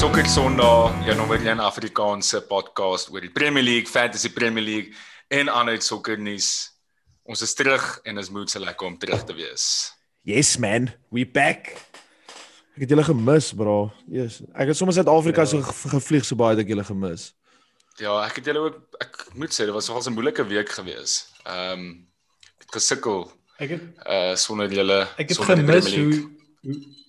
Sokker Sondag, jou nommer 1 Afrikaanse podcast oor die Premier League, Fantasy Premier League en ander sokkernuus. Ons is terug en is moed se lekker om terug te wees. Yes man, we back. Ek het julle gemis, bro. Yes. Ek het sommer Suid-Afrika ja. so ge gevlieg so baie dat ek julle gemis. Ja, ek het julle ook ek moet sê dit was nogal 'n moeilike week gewees. Ehm um, gesukkel. Ek het uh sonder julle Ek het gemis hoe, hoe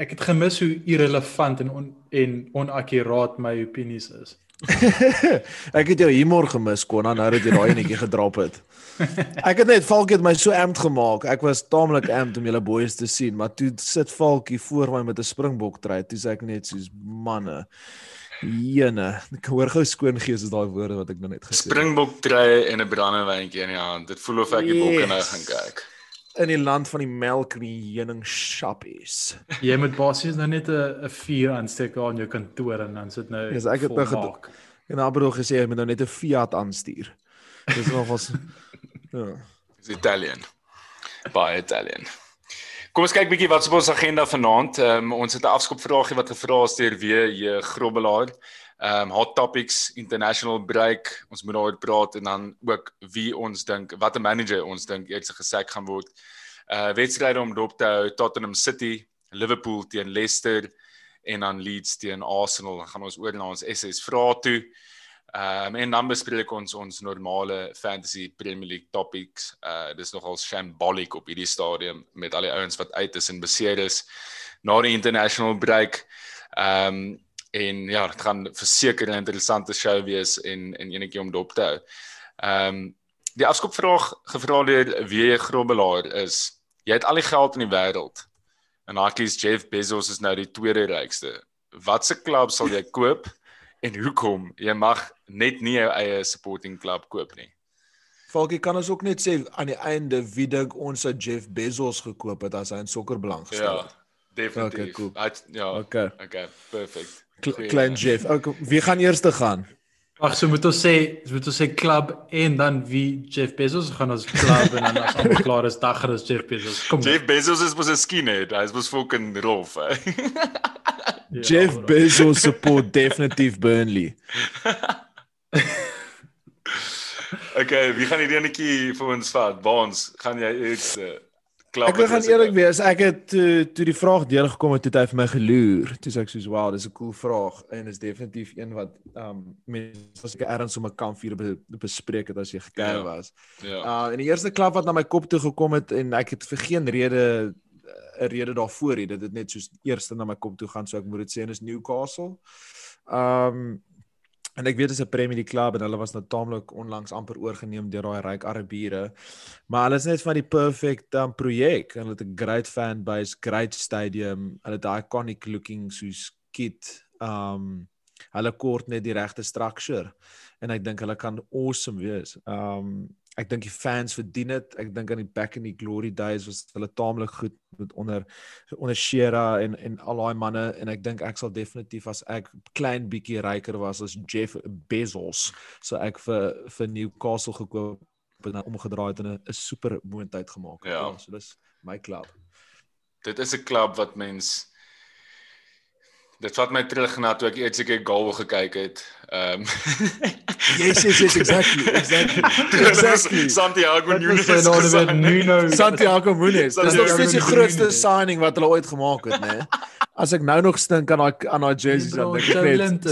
ek het gemis hoe irrelevant en on, en onakkuraat my opinies is. ek het jou humor gemis kon nou dat jy daai netjie gedrop het. Ek het net Falkie het my so amped gemaak. Ek was taamlik amped om julle boeis te sien, maar toe sit Falkie voor my met 'n springbok trui. Toe sê ek net soos manne. Jene, ek hoor gou skoon gees is daai woorde wat ek nou net gesê het. Springbok trui en 'n brandewyntjie in die hand. Dit voel of ek die yes. bokke nou gaan kyk in die land van die melk en die heuning shoppies. Jy moet basies nou net 'n 'n vuur aansteek aan jou kantoor en dan sit nou Ja, yes, ek het nou gedoen. En Abro gesê jy moet nou net 'n Fiat aanstuur. Dis nog was ja. Dis Italian. Baie Italian. Kom ons kyk bietjie wat op ons agenda vanaand. Um, ons het 'n afskopvraagie wat gevra is deur W. Grobbelaar um hot topics international break ons moet daaroor praat en dan ook wie ons dink wat 'n manager ons dink eers gesek gaan word. Uh wedstryde om dop te hou Tottenham City, Liverpool teen Leicester en dan Leeds teen Arsenal. Dan gaan ons oor na ons SS vrae toe. Um en dan bespreek ons ons normale fantasy Premier League topics. Uh dis nogal shambolic op hierdie stadium met al die ouens wat uit is en beseer is na die international break. Um en ja, dit gaan verseker 'n interessante show wees en en enetjie om dop te hou. Ehm um, die afskopvraag gevra deur wie Grobbelaar is, jy het al die geld in die wêreld. En Hakies Jeff Bezos is nou die tweede rykste. Watse klub sal jy koop en hoekom? Jy mag net nie jou eie supporting club koop nie. Falkie kan ons ook net sê aan die einde wie dink ons sou Jeff Bezos gekoop het as hy in sokker belang gestel het. Ja, definitief. Okay, cool. I, ja. Okay. Okay, perfect. Klein Jeff. Okay, wie gaan eers te gaan? Ag, so moet ons sê, moet ons sê klub en dan wie Jeff Bezos gaan ons klub en dan as ons klaar is, dan gaan ons Jeff Bezos. Kom. Jeff Bezos is mos 'n skinhead. Hy is mos fucking rof. ja, Jeff bro. Bezos support definitief Burnley. okay, wie gaan hierdie enetjie vir ons vat? Baans, gaan jy eers uh, klap. Ek gaan eerlik wees, ek het toe toe die vraag deurgekom het, het hy vir my geloer. Toe sê ek soos, "Wow, dis 'n cool vraag en is definitief een wat um mense as ek erns om 'n kampvuur be, bespreek het as jy gekeer ja. was." Ja. Uh en die eerste klap wat na my kop toe gekom het en ek het vir geen rede 'n rede daarvoor hê dit het net soos eerste na my kop toe gaan, so ek moet dit sê en is Newcastle. Um En ek weet dit is 'n Premier League klub en hulle was nou taamlik onlangs amper oorgeneem deur daai ryk Arabiere. Maar hulle is net van die perfect um, projek. Hulle het 'n great fan base, great stadium, hulle het daai iconic looking soos kit. Um hulle kort net die regte structure en ek dink hulle kan awesome wees. Um ek dink die fans verdien dit. Ek dink aan die back in the glory days was hulle taamlik goed met onder onder Shera en en al daai manne en ek dink ek sal definitief as ek klein bietjie ryker was as Jeff Bezos so ek vir vir Newcastle gekoop en dan omgedraai het en 'n super moontlikheid gemaak. Ja. ja, so dis my klub. Dit is 'n klub wat mens Dit vat my terug na toe ek eers keer goal gekyk het. Ehm um, Yes, yes, yes, exactly. Exactly. Exactly. Santiago Nunes. Santiago Nunes. Dis nog steeds die grootste signing wat hulle ooit gemaak het, né? As ek nou nog stink aan daai aan daai jerseys dan dink ek net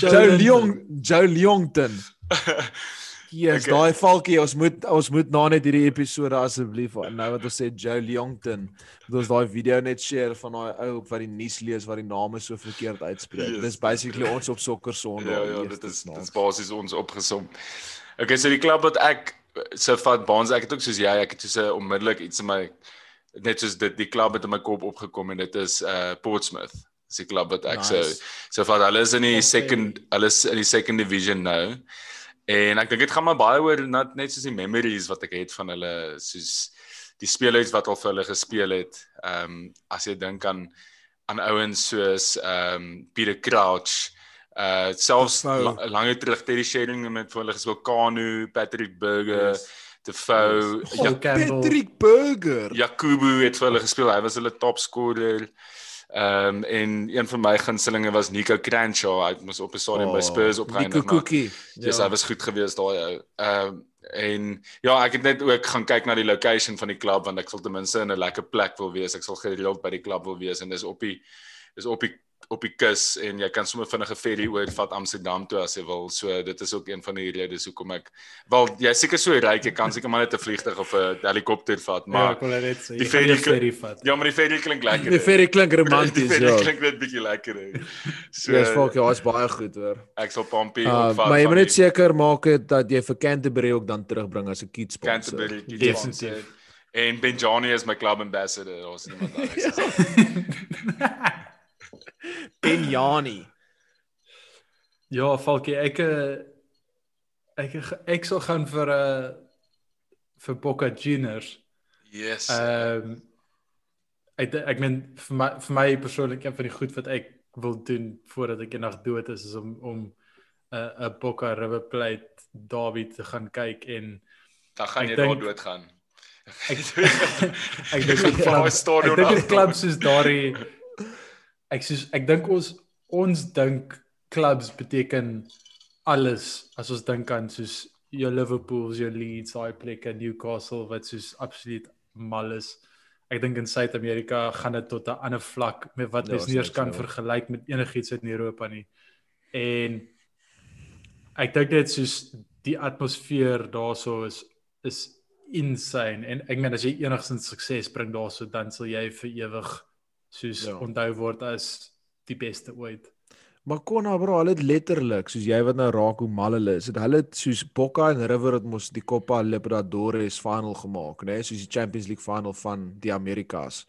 Joe Leong, Joe Leongton. Yes, okay. daai valkie, ons moet ons moet na net hierdie episode asseblief nou wat ons sê Joe Longton, moet ons daai video net share van daai ou wat die nuus lees wat die name so verkeerd uitspreek. Yes. Dis basically ons op sokker sonde. Ja, ja, dit is dit is basies ons opgesom. Okay, so die klub wat ek so vat Baans, ek het ook soos jy, ek het so onmiddellik iets in my net soos dit die klub het in my kop opgekom en dit is uh Portsmouth. Dis die klub wat ek nice. so so vat hulle is in die okay. second hulle is in die second division nou. En ek dink dit gaan maar baie oor net net soos die memories wat ek het van hulle soos die spelers wat al vir hulle gespeel het. Ehm um, as jy dink aan aan ouens soos ehm um, Peter Crouch, uh selfs la, lange terug Terry Sheringham met vir hulle gespeel Kanu, Patrick Burger, yes. Defoe, yes. ja, Patrick Burger. Jakubu het vir hulle gespeel. Hy was hulle topscorer. Ehm um, en een van my gunstelinge was Nico Crenshaw. Hy was op 'n stadium oh, by Spurs opgeëindig. Nico Cookie. Ja, yes, hy was goed geweest daai ou. Ehm um, en ja, ek het net ook gaan kyk na die location van die klub want ek sal ten minste in 'n lekker plek wil wees. Ek sal gereeld by die klub wil wees en dis op die dis op die op die kus en jy kan sommer vinnige ferry oor vat Amsterdam toe as jy wil. So dit is ook een van die redes hoekom ek wel jy seker so ryk jy kan seker maar net 'n vliegtuig of 'n helikopter vat, maar Ja, kon net sê. die ferry, ferry vat. Ja, maar die ferry klink lekker. Die ferry klink romanties, die ferry ja. klink net bietjie lekker. So Ja, fuck, ja, is baie goed hoor. ek sal Pompey Uh, opvat. maar jy moet net seker maak het dat jy vir Canterbury ook dan terugbring as 'n kid sponsor. Canterbury Definitief. sponsor. En Benjani is my club ambassador. Daar's niemand anders. Benjani. Ja, Falkie, ek eh, ek ek sal gaan vir 'n uh, vir Boca Juniors. Yes. Ehm ek de- ek meen vir my vir my persoonlik een van die goed wat ek wil doen voordat ek eendag dood is is om om 'n uh, 'n Boca River Plate derby te gaan kyk en dan gaan ek jy daar doodgaan. ek ek dink gaan daai klub stadion ek dink die afkom. klub soos daardie ek soos ek dink ons ons dink clubs beteken alles as ons dink aan soos jou Liverpools, jou Leeds, daai plekke, Newcastle wat soos absoluut mal is. Ek dink in Suid-Amerika gaan dit tot 'n ander vlak met wat Ja, mens nie eens kan so. vergelyk met enigiets in Europa nie. En ek dink dit soos die atmosfeer daarso is is insane en ek meen as jy enigstens sukses bring daarso dan sal jy vir ewig soos Ja. onthou word as die beste ooit. Maar Konna bro, hulle het letterlik soos jy wat nou raak hoe mal hulle is. Het hulle het soos Boca en River het mos die Copa Libertadores final gemaak, né? Nee? Soos die Champions League final van die Amerikas.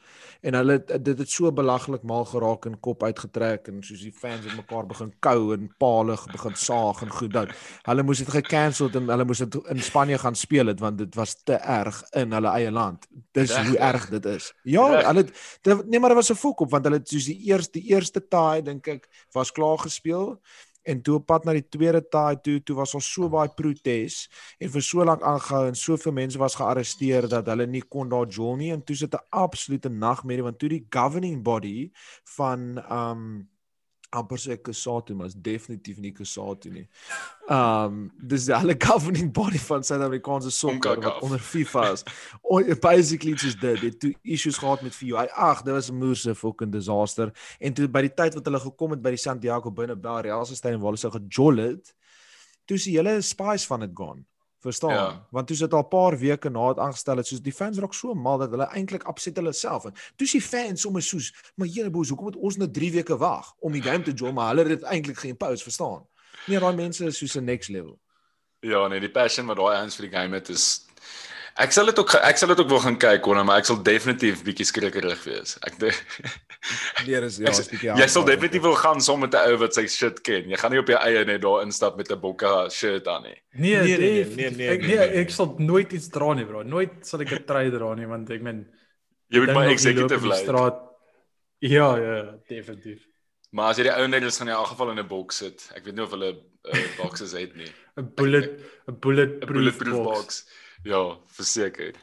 En hulle dit het so belaglik mal geraak en kop uitgetrek en soos die fans het mekaar begin kou en paal begin saag en goed dat hulle moes dit gekansel en hulle moes dit in Spanje gaan speel het want dit was te erg in hulle eie land. Dis Regtig? hoe erg dit is. Ja, Regtig? hulle het nee maar dit was 'n fok op want hulle het soos die eerste die eerste taai dink ek was klaar gespeel en toe op pad na die tweede taai toe toe was ons so baie protes en vir so lank aangehou en soveel mense was gearresteer dat hulle nie kon daar jol nie. En toe sit 'n absolute nagmerrie want toe die governing body van um amper sê Kusatu maar is definitief nie Kusatu nie. Um dis die hele governing body van Suid-Afrikaanse sokker wat onder FIFA is. O, basically soos dit, dit toe issues gehad met FIFA. Ag, dit was 'n moerse fucking disaster. En toe by die tyd wat hulle gekom het by die Santiago Bernabéu Real Stadium waar hulle so gejol het, toe is die hele spice van dit gone. Verstaan? Ja. Want toe sit al 'n paar weke na dit aangestel het, soos die fans raak so mal dat hulle eintlik upset hulle self. En toe die fans sommer soos, maar julle boos, hoekom moet ons nou 3 weke wag om die game te jol, maar hulle het dit eintlik geïmpose, verstaan? Nee, daai mense is soos 'n next level. Ja, nee, die passion wat daai ouens vir die game het is Ek sal dit ook ek sal dit ook wil gaan kyk hoor, maar ek sal definitief bietjie skrikkerig wees. Ek Nee, dis ja, is bietjie jy sal hard, definitief wil gaan saam met 'n ou wat sy shit ken. Jy gaan nie op jou eie net daar instap met 'n Bokka shirt aan nie. Nee, Nee, nee, nee, nee, nee, ek, nee, nee, nee. ek sal nooit iets dra nie, bro. Nooit sal ek 'n trui dra nie want ek meen Jy moet loop executive straat. Ja, ja, definitief. Maar as jy die ouer is gaan jy in elk geval in 'n boks sit. Ek weet nie of hulle uh, boxes het nie. 'n bullet 'n bulletproof, 'n bulletproof box. box. Ja, verseker.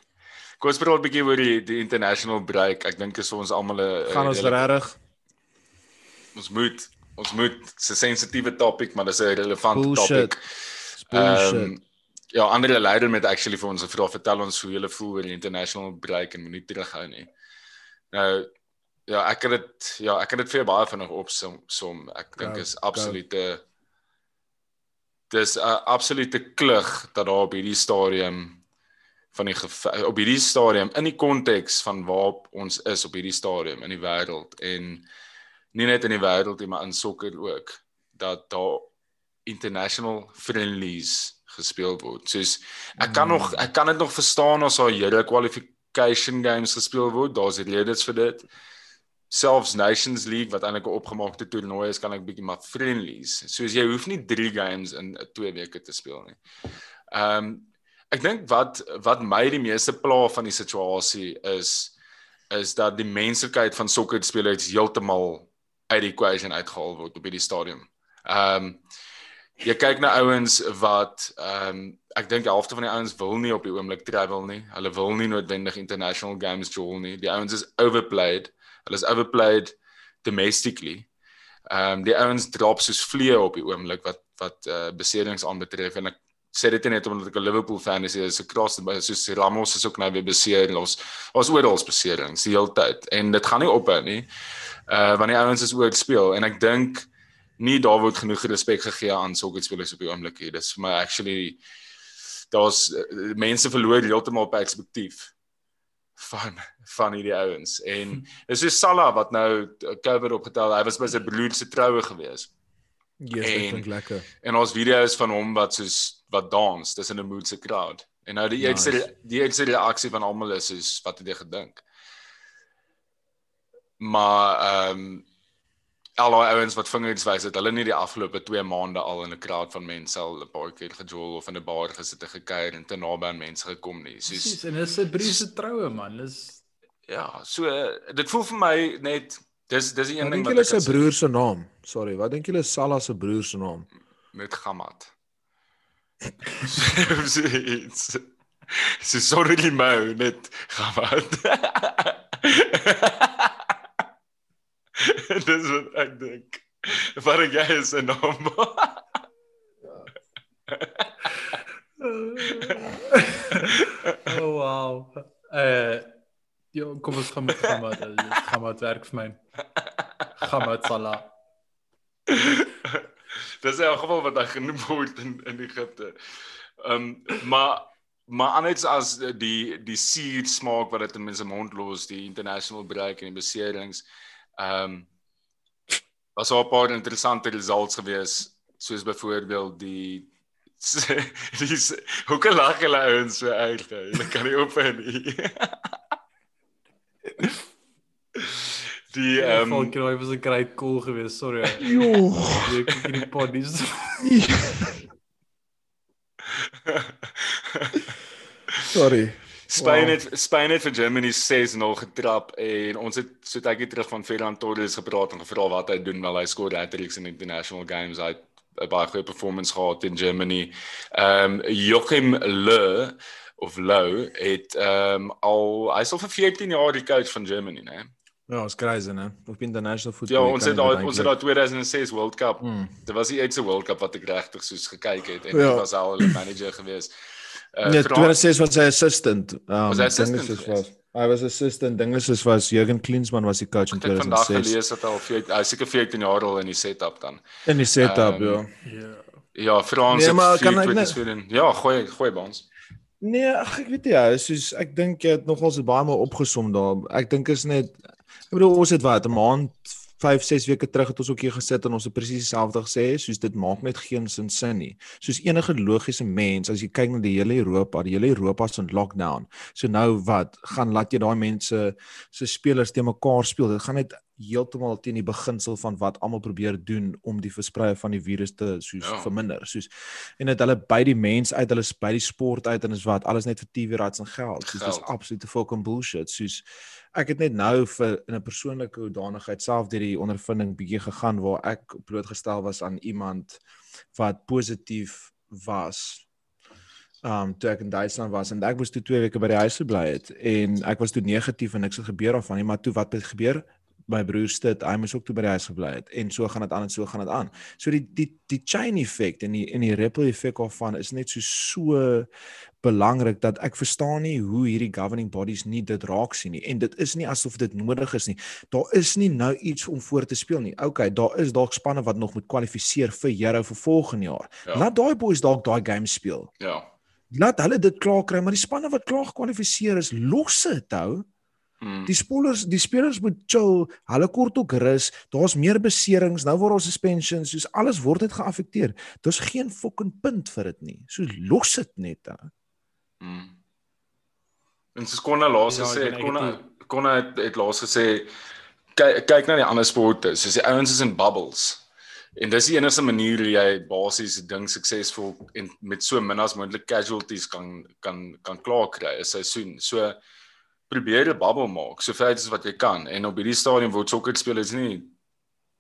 Kom ons praat 'n bietjie oor die die international break. Ek dink is ons almal 'n Gaan ons regtig ons moet ons moet 'n sensitiewe topik, maar dis 'n relevante Bullshit. bullshit. Ehm, ja, ander leier met actually vir ons gevra vertel ons hoe julle voel oor die international break en moenie terughou nie. Nou ja, ek het dit ja, ek het dit vir baie vinnig opsom som. Ek dink is absolute dis 'n absolute klug dat daar op hierdie stadium van die op hierdie stadium in die konteks van waar ons is op hierdie stadium in die wêreld en nie net in die wêreld nie maar in sokker ook dat daar international friendlies gespeel word. Soos ek kan nog ek kan dit nog verstaan as daar hele qualification games gespeel word. Daar's redes vir dit. Selfs Nations League wat eintlik 'n opgemaakte toernooi is, kan ek bietjie maar friendlies. Soos jy hoef nie 3 games in 2 weke te speel nie. Ehm um, ek dink wat wat my die meeste pla van die situasie is is dat die menslikheid van sokkerspelers heeltemal uit die equation uitgehaal word op hierdie stadium. Ehm um, jy kyk na ouens wat ehm um, ek dink die helfte van die ouens wil nie op die oomblik travel nie. Hulle wil nie noodwendig international games jol nie. Die ouens is overplayed. Hulle is overplayed. domestically. Ehm um, die ouens drop soos vliee op die oomblik wat wat uh, beserings aanbetref en ek sê dit net omdat ek 'n Liverpool fan is, is 'n cross soos Ramos is ook nou weer beseer. Ons ons oral beserings die hele tyd en dit gaan nie ophou nie. Uh want die ouens is oor speel en ek dink nie daar word genoeg respek gegee aan sokkerspelers op die oomblik hier. Dis vir my actually daar's uh, mense verloor heeltemal perspektief van van hierdie ouens en dis so Salah wat nou cover opgetel hy was by sy broer se troue gewees. Ja, yes, ek dink lekker. En ons video's van hom wat soos wat dans tussen 'n mood se crowd. En nou die eerste nice. die eerste reaksie van almal is soos wat het jy gedink? Maar ehm um, al die ouens wat vingers wys het hulle nie die afgelope 2 maande al in 'n crowd van mense al 'n paar keer gejol of in 'n bar gesit en gekuier en te naby aan mense gekom nie. Soos Precies, en dis 'n brief se troue man. Dis ja, so dit voel vir my net dis dis die een ding wat ek Dink jy sy broer se naam? Sorry, wat dink julle Salah se broer se naam? Met Gamat. Dis Dis sorry limou net Gamat. Dis wat ek dink. Wat ek jy is 'n naam. oh wow. Eh uh, kom ons gaan met Gamat. Gamat werk vir my. Gamat Salah. Dis 'n geval wat hy genoem word in in Egipte. Ehm um, maar maar anders as die die suur smaak wat dit in mense mond los, die international break en die beserings. Ehm um, was al 'n paar interessante results gewees, soos byvoorbeeld die dis hoe kan lag hulle ouens so uit? Hulle kan nie op nie. Die ehm um, Falkroy was 'n great call geweest, sorry. Jo. Ek kyk die podies. sorry. Spain het wow. Spain het vir Germany 6-0 getrap en ons het so tydjie terug van Ferran Torres gepraat en gevra wat hy doen wel hy skoor hat-tricks in international games uit 'n baie goeie performance gehad in Germany. Ehm um, Joachim Löw of Lou het ehm um, al hy's al vir 14 jaar die coach van Germany, né? Ja, is crazy, né? Op international football. Ja, ons het daai ons het daai 2006 World Cup. Mm. Dit was die eerste World Cup wat ek regtig soos gekyk het en ja. hy was al 'n manager geweest. Uh, nee, 2006 was hy assistant. Um, was hy assistant? Was, hy was assistant. Dinge soos was Jürgen Klinsmann was die coach in 2006. Ek het vandag gelees dat hy al seker 14 jaar al in die setup dan. In die setup, um, ja. Ja. Ja, Frans nee, maar kan ek net Ja, gooi gooi by ons. Nee, ag ek weet nie, ja, soos ek dink jy het nogals baie maar opgesom daar. Ek dink is net ek bedoel ons het wat 'n maand 5 6 weke terug het ons ook hier gesit en ons het presies dieselfde gesê, soos dit maak net geen sin sin nie. Soos enige logiese mens as jy kyk na die hele Europa, die hele Europa se lockdown. So nou wat, gaan laat jy daai mense se spelers te mekaar speel. Dit gaan net heeltemal teen die beginsel van wat almal probeer doen om die verspreiding van die virus te soos ja. verminder. Soos en dit hulle by die mens uit, hulle by die sport uit en is wat alles net vir TV rights en geld. Soos dis absolute fucking bullshit. Soos ek het net nou vir in 'n persoonlike hoedanigheid self deur die ondervinding bietjie gegaan waar ek blootgestel was aan iemand wat positief was um toe ek in Duitsland was en ek was toe 2 weke by die huis gebly het en ek was toe negatief en niks het gebeur af van nie maar toe wat het gebeur my broer sit, hy moes ook toe by die huis gebly het en so gaan dit aan en so gaan dit aan. So die die die chain effect en die en die ripple effect of van is net so so belangrik dat ek verstaan nie hoe hierdie governing bodies nie dit raak sien nie en dit is nie asof dit nodig is nie. Daar is nie nou iets om voor te speel nie. Okay, daar is dalk spanne wat nog moet kwalifiseer vir Here vir volgende jaar. Ja. Laat daai boys dalk daai game speel. Ja. Laat hulle dit klaar kry, maar die spanne wat klaar gekwalifiseer is, los dit hou. Mm. Die spelers, die spelers moet chill. Hulle kort ook rus. Daar's meer beserings. Nou word ons suspensions, soos alles word net geaffekteer. Daar's geen fucking punt vir dit nie. So los dit net. Mm. En soos Konna laas ja, gesê, Konna Konna het, het laas gesê kyk kyk na die ander sporte. Soos die ouens is in bubbles. En dis die enigste manier hoe jy basies ding suksesvol en met so min as moontlik casualties kan kan kan klaar kry 'n seisoen. So probeer 'n bubble maak so ver as wat jy kan en op hierdie stadium word sokkerspelers nie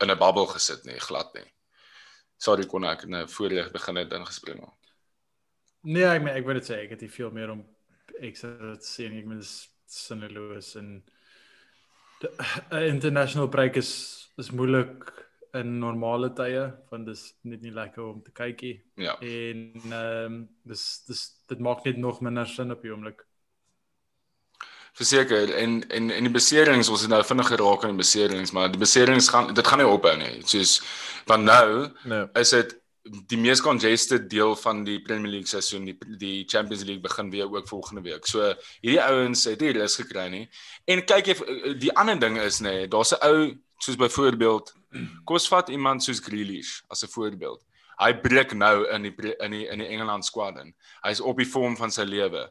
in 'n bubble gesit nie glad nie. Sorry kon ek net voorreg begin het ingespring. Nee, ek meen ek wil dit sê ek het nie veel meer om ek sê dit nie ek meen sinneloos en 'n international break is is moeilik in normale tye want dis net nie lekker om te kyk nie. Ja. En ehm um, dis dis dit maak net nog minder sin op die oomblik. Verseker en en en die beserings ons het nou vinnig geraak aan die beserings, maar die beserings gaan dit gaan nie ophou nie. Soos want nou Nee. is dit die mees congested deel van die Premier League seisoen die die Champions League begin weer ook volgende week. So hierdie ouens het nie rus gekry nie. En kyk jy die ander ding is nê, nee, daar's 'n ou soos byvoorbeeld kom ons vat iemand soos Grealish as 'n voorbeeld. Hy breek nou in die in die in die Engeland squad in. Hy's op die vorm van sy lewe.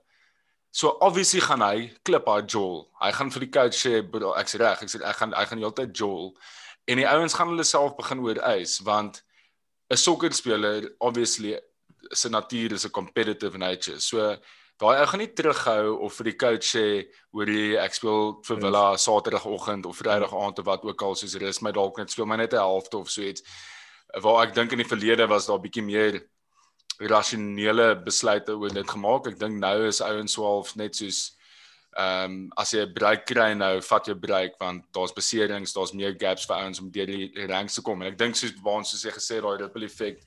So obviously gaan hy klip haar Joel. Hy gaan vir die coach sê "Bro, ek's reg. Ek sê ek gaan hy gaan heeltyd Joel. En die ouens gaan hulle self begin oorwys want 'n sokkerspeler obviously se natuur is 'n competitive nature. So daai ou gaan nie terughou of vir die coach sê hoorie ek speel vir Villa Saterdagoggend of Vrydag aand of wat ook al soos rus my dalk net speel my net 'n helfte of so iets. Waar ek dink in die verlede was daar bietjie meer rasionele besluite oor dit gemaak. Ek dink nou is ouens swaalf net soos ehm um, as jy 'n break kry nou, vat 'n break want daar's beserings, daar's meer gaps vir ouens om deur die ranks te kom. En ek dink soos waar ons soos jy gesê daai ripple effect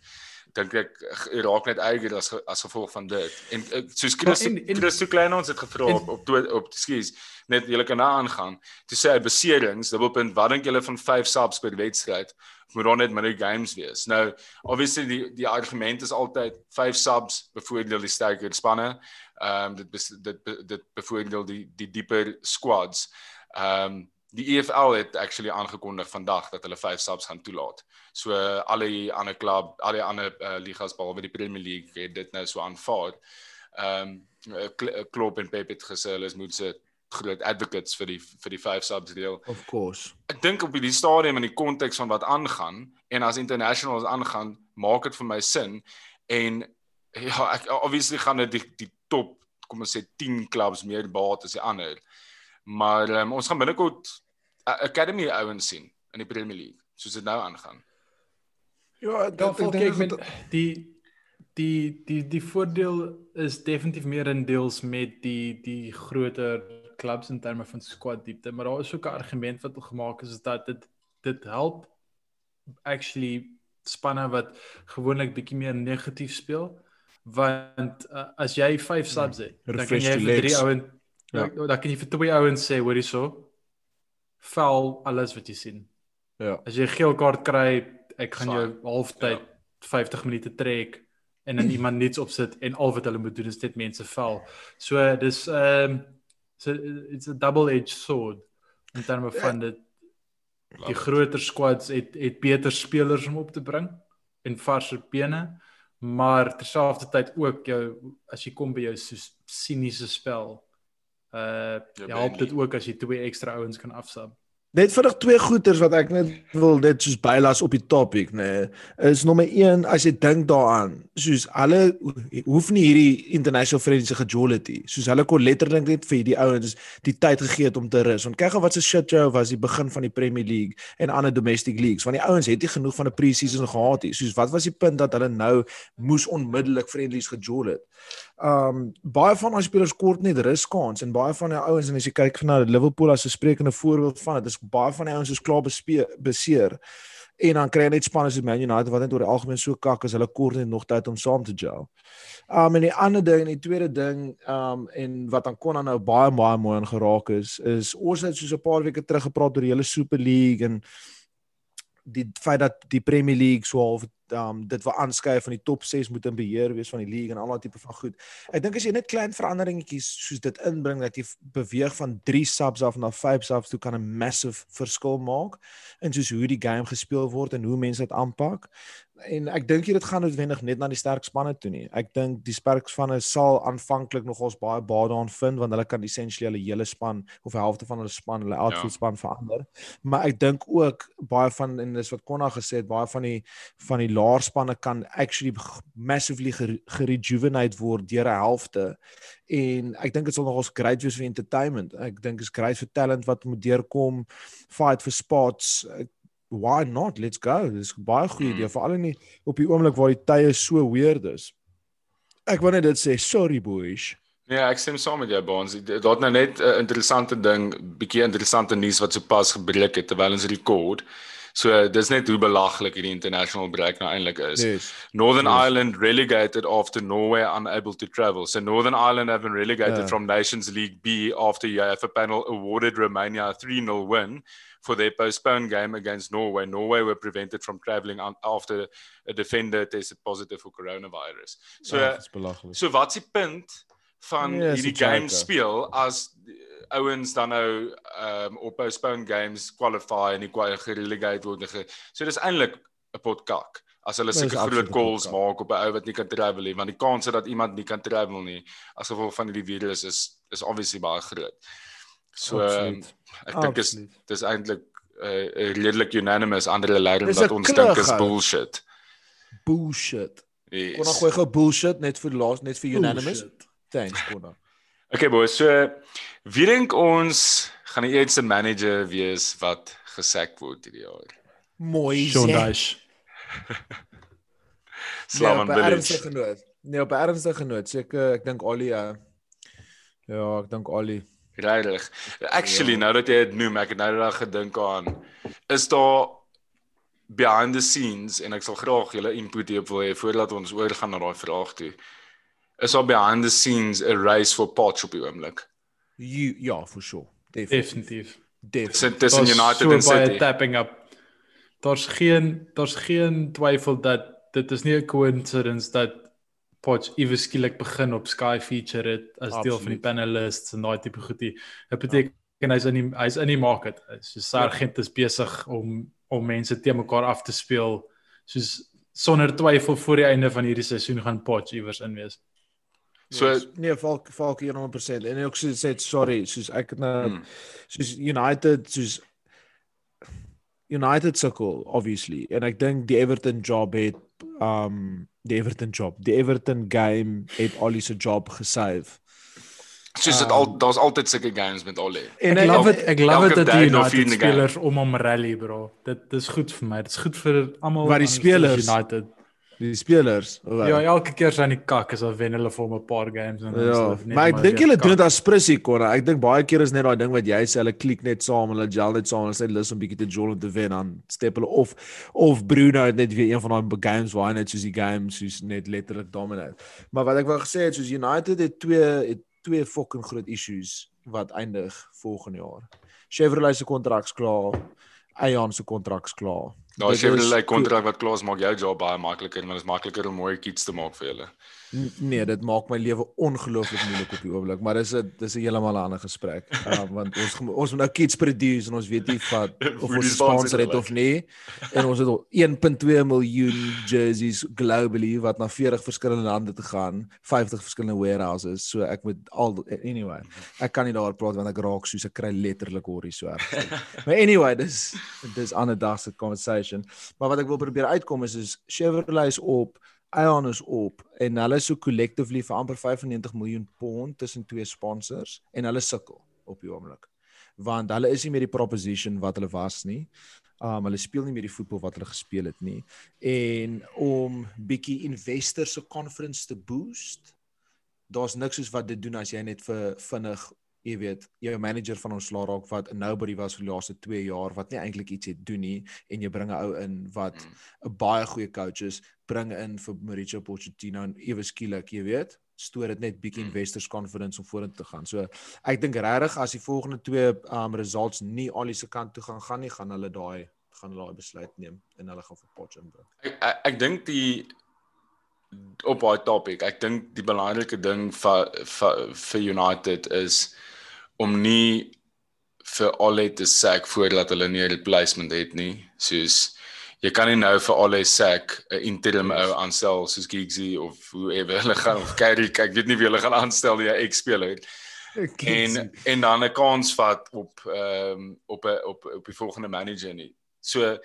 dink ek g- raak net erger as as gevolg van dit. En ek- soos Chris Ja, en- en- Chris so klein ons het gevra op op op skus net julle kan daar aangaan. Toe sê hy beserings, dubbelpunt, wat dink julle van 5 subs per wedstryd? Moet dan net minder games wees. Nou, obviously die die argument is altyd 5 subs bevoordeel die sterker spanne. Ehm um, dit dit dit bevoordeel die die dieper squads. Ehm um, die EFL het actually aangekondig vandag dat hulle 5 subs gaan toelaat. So alle die ander klub, al die ander uh, ligas behalwe die Premier League het dit nou so aanvaar. Ehm um, Klopp en Pep het gesê hulle is moet se groot advocates vir die vir die 5 subs reël. Of course. Ek dink op hierdie stadium in die konteks van wat aangaan en as internationals aangaan, maak dit vir my sin en ja, ek obviously gaan dit die, die top kom ons sê 10 clubs meer baat as die ander. Maar um, ons gaan binnekort academy ouens sien in die Premier League soos dit nou aangaan. Ja, Ja, ek dink kyk dit- met die die die die voordeel is definitief meer in deels met die die groter clubs in terme van squad diepte, maar daar is ook 'n argument wat gemaak is, is dat dit dit help actually spanne wat gewoonlik bietjie meer negatief speel want uh, as jy 5 subs het, dan kan jy vir drie ouens Ja. dan kan jy vir twee ouens sê hoor hierso val alles wat jy sien. Ja. As jy 'n geel kaart kry, ek gaan jou Fine. halftyd ja. 50 minute trek en dan iemand niets opsit en al wat hulle moet doen is net mense val. So dis ehm um, so it's a double edged sword in terme van dit die groter squads het het beter spelers om op te bring en varser bene maar terselfdertyd ook jou as jy kom by jou so siniese spel uh Jou help Burnley. dit ook as jy twee ekstra ouens kan afsub. Net vinnig twee goeters wat ek net wil net soos bylas op die topik nê nee, is nommer 1 as jy dink daaraan soos hulle hoef nie hierdie international friends se agility soos hulle kon letterlik net vir hierdie ouens die tyd gegee het om te rus want kyk gou wat se shit show was die begin van die Premier League en ander domestic leagues want die ouens het nie genoeg van 'n pre-season gehad nie soos wat was die punt dat hulle nou moes onmiddellik friendlies gejol het um baie van daai spelers kort net ruskans en baie van die ouens en as jy kyk na Liverpool as 'n sprekende voorbeeld van dit is baie van die ouens is klaar beseer en dan kry jy net spanne soos Man United wat net oor die algemeen so kak as hulle kort net nog tyd om saam te gel. Um en die ander ding en die tweede ding um en wat aan Konan nou baie baie mooi aan geraak is is ons het soos 'n paar weke terug gepraat oor die hele Super League en die feit dat die Premier League so half um dit wil aanskuif van die top 6 moet in beheer wees van die league en al daai tipe van goed. Ek dink as jy net klein veranderingetjies soos dit inbring dat jy beweeg van 3 subs af na 5 subs toe kan 'n massive verskil maak in soos hoe die game gespeel word en hoe mense dit aanpak. En ek dink dit gaan noodwendig net na die sterk spanne toe nie. Ek dink die sterk spanne sal aanvanklik nogals baie baie daarin vind want hulle kan essentially hulle hele span of helfte van hulle span, hulle outfield Ja. span verander. Maar ek dink ook baie van en dis wat Konna gesê het, baie van die van die laer spanne kan actually massively gere- gerejuvenate word deur 'n helfte. En ek dink dit sal nogals great wees vir entertainment. Ek dink is great vir talent wat moet deurkom, fight for spots. Ek- Why not? Let's go. Dis baie goeie Mm. idee, veral in die op die oomblik waar die tye so weird is. Ek wou net dit sê, sorry boys. Ja, ek stem saam met jou Baans. Daar't nou net 'n uh, interessante ding, bietjie interessante nuus wat sopas gebreek het terwyl ons rekord. So dis net hoe belaglik hierdie international break nou eintlik is. Yes. Northern Yes. Ireland relegated after Norway unable to travel. So Northern Ireland have been relegated Yeah. from Nations League B after UEFA panel awarded Romania a 3-0 win for their postponed game against Norway. Norway were prevented from travelling on, after a defender tested positive for coronavirus. So ja, so wat's die punt van Nee, is hierdie die game joke. speel as uh, ouens dan nou um op postponed games qualify en kwa- gerelegate word ge- So dis eintlik 'n pot kak as hulle Dis sulke groot calls maak op 'n ou wat nie kan travel nie, want die kans dat iemand nie kan travel nie as gevolg van hierdie virus is is obviously baie groot. So um, Absoluut. ek dink is dis eintlik uh, redelik unanimous ander dat 'n ons dink is bullshit. Bullshit. Yes. Kon nog gooi gou bullshit net vir laas net vir unanimous. Bullshit. Thanks Konna. Okay boys, so wie dink ons gaan die eerste manager wees wat gesek word hierdie jaar? Mooi. Sean sê. Dyche. Slavan nee, op ernstige noot. Nee, op 'n ernstige noot. Seker ek dink Ali uh, ja, ek dink Ali. Regtig. Actually, Ja. nou dat jy dit noem, ek het nou daaraan gedink aan is daar behind the scenes en ek sal graag julle input hierop wil hê voordat ons oorgaan na daai vraag toe. Is daar behind the scenes 'n race for Poch op die oomblik? You, ja, for sure. Definitief. Definitief. Tussen United so en baie City. tapping up. Daar's geen daar's geen twyfel dat dit is nie 'n coincidence dat Poch iewes skielik begin op Sky feature het as deel van die Absoluut. panelists en daai tipe goedie. Dit beteken hy's in die hy's in die market. So Sargent is besig om om mense te mekaar af te speel. Soos sonder twyfel voor die einde van hierdie seisoen gaan Poch iewers in wees. So Yes. nee, Falk Falk 100% en ook soos sê sorry, soos ek het nou Hmm. soos United soos United sukkel obviously en ek dink die Everton job het um die Everton job, die Everton game het Ali se job gesave. soos dit al daar's altyd sulke games met Ollie. En Ek love it. Ek love it dat die United spelers om hom rally bro. Dit dis goed vir my. Dit is goed vir almal. Maar die spelers- United. Die spelers. wat? Ja, elke keer sy in die kak as hulle wen hulle vir hom 'n paar games en dan is Ja, net maar ek dink hulle doen dit as prissie konna. Ek dink baie keer is net daai ding wat jy sê hulle klik net saam, hulle gel net saam, hulle sê lus om bietjie te jol om te wen aan step hulle of of Bruno het net weer een van daai games waar hy net soos die game soos net letterlik dominate. Maar wat ek wou gesê het soos United het twee het twee fucking groot issues wat eindig volgende jaar. Chevrolet se kontrak's klaar. Ayan se kontrak's klaar. Daar is Dit is Chevrolet kontrak wat klaar is maak jou job baie makliker, maar dit is makliker om mooi kits te maak vir julle. N- Nee, dit maak my lewe ongelooflik moeilik op die oomblik, maar dis 'n dis 'n heeltemal 'n ander gesprek. Uh, want ons ons moet nou kids produce en ons weet nie wat of ons 'n sponsor het of nie. En ons het al 1.2 miljoen jerseys globally wat na 40 verskillende lande te gaan, 50 verskillende warehouses. So ek moet al anyway. Ek kan nie daaroor praat want ek raak soos ek kry letterlik horrie so erg. maar anyway, dis dis ander dag se conversation. Maar wat ek wil probeer uitkom is is Chevrolet is op Aon is op en hulle so collectively vir amper 95 miljoen pond tussen twee sponsors en hulle sukkel op die oomblik. Want hulle is nie meer die proposition wat hulle was nie. Um hulle speel nie meer die voetbal wat hulle gespeel het nie. En om bietjie investor se conference te boost, daar's niks soos wat dit doen as jy net vir vinnig jy weet, jou manager van ons slaag raak wat 'n nobody was vir die laaste 2 jaar wat nie eintlik iets het doen nie en jy bring 'n ou in wat 'n baie goeie coach is, bring in vir Mauricio Pochettino en ewe skielik, jy weet, stoor dit net bietjie Mm. investors confidence om vorentoe te gaan. So ek dink regtig as die volgende twee um results nie al se kant toe gaan gaan nie, gaan hulle daai gaan hulle daai besluit neem en hulle gaan vir Poch inbring. Ek ek, ek dink die op daai topik, ek dink die belangrike ding vir vir vir United is om nie vir Ole te sack voordat hulle nie 'n replacement het nie. Soos jy kan nie nou vir Ole sack 'n interim ou aanstel soos Giggsy of whoever hulle gaan of Carrick, ek weet nie wie hulle gaan aanstel nie, 'n ex-speler. en en dan 'n kans vat op ehm um, op 'n op op die volgende manager nie. So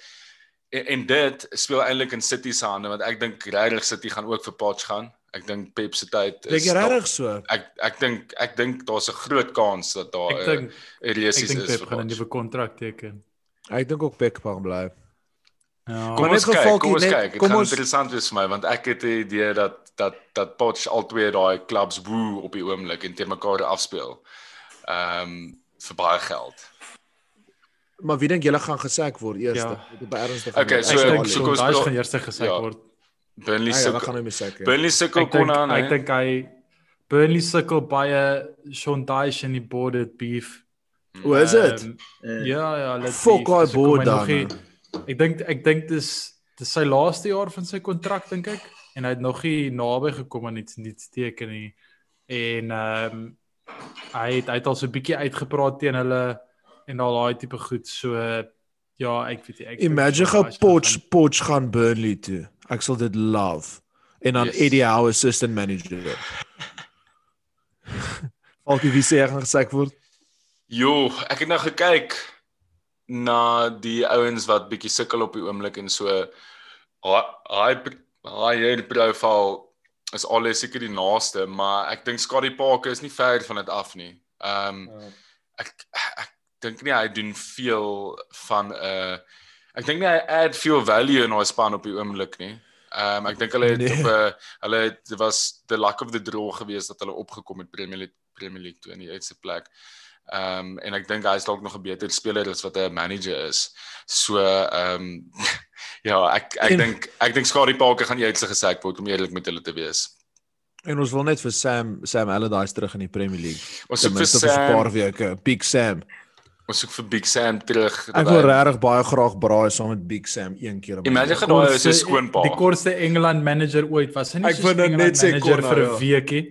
en, en dit speel eintlik in City se hande want ek dink regtig City gaan ook vir Poch gaan. Ek dink Pep se tyd Dink jy stop. regtig so? Ek ek dink ek dink daar's 'n groot kans dat daar Ek 'n dink 'n ek dink is Pep gaan 'n nuwe kontrak teken. Ek dink ook Pep gaan bly. Ja. Kom ons kyk, kom ons net- kyk. Dit gaan ons- interessant wees vir my want ek het 'n idee dat dat dat Potch al twee daai clubs woe op die oomblik en teen mekaar afspeel. Ehm um, vir baie geld. Maar wie dink julle gaan gesek word eers? Ja. Ernstig. Okay, so- Ek so dink kom so ons daai praat- gaan eers gesê ja. word. Burnley Ja, ja, sukkel. dan gaan hy mee sek. Burnley sukkel kon aan. ek dink hy Burnley sukkel baie Sean Dyche in die boarded beef. Hoe is dit? Ehm, Eh, Ja, ja, let's Fuck daai board dan. Ek dink ek dink dis dis sy laaste jaar van sy kontrak dink ek en hy het nog nie naby gekom aan iets nie teken nie. En ehm um, hy het hy het al so 'n bietjie uitgepraat teen hulle en al daai tipe goed. So ja, ek weet ek Imagine gou Potch gaan- Potch gaan Burnley toe. Ek sal dit love. En dan Yes. Eddie Howe assistant manager. Falkie wie sê hy gaan gesek word? Jo, ek het nou gekyk na die ouens wat bietjie sukkel op die oomblik en so hy hy hier profiel is alles seker die naaste, maar ek dink Scotty Parker is nie ver van dit af nie. Ehm um, ek ek dink nie hy doen veel van 'n uh, ek dink nie hy add veel value in ons span op die oomblik nie. Ehm um, ek dink hulle het Nee. op 'n hulle het dit was the luck of the draw geweest dat hulle opgekom het Premier League Premier League toe in die eerste plek. Ehm um, en ek dink hy is dalk nog 'n beter speler as wat 'n manager is. So ehm um, ja, ek ek dink ek dink Scotty Parker gaan eers gesek word om eerlik met hulle te wees. En ons wil net vir Sam Sam Allardyce terug in die Premier League. Ons soek vir minste vir 'n paar Sam, weke. Big Sam. Ons soek vir Big Sam terug. Ek wil regtig baie graag braai saam met Big Sam een keer. Imagine gaan daai is 'n Kortste- skoonpa. Die kortste Engeland manager ooit was. Hy nie Engeland net sê manager vir 'n ja. weekie.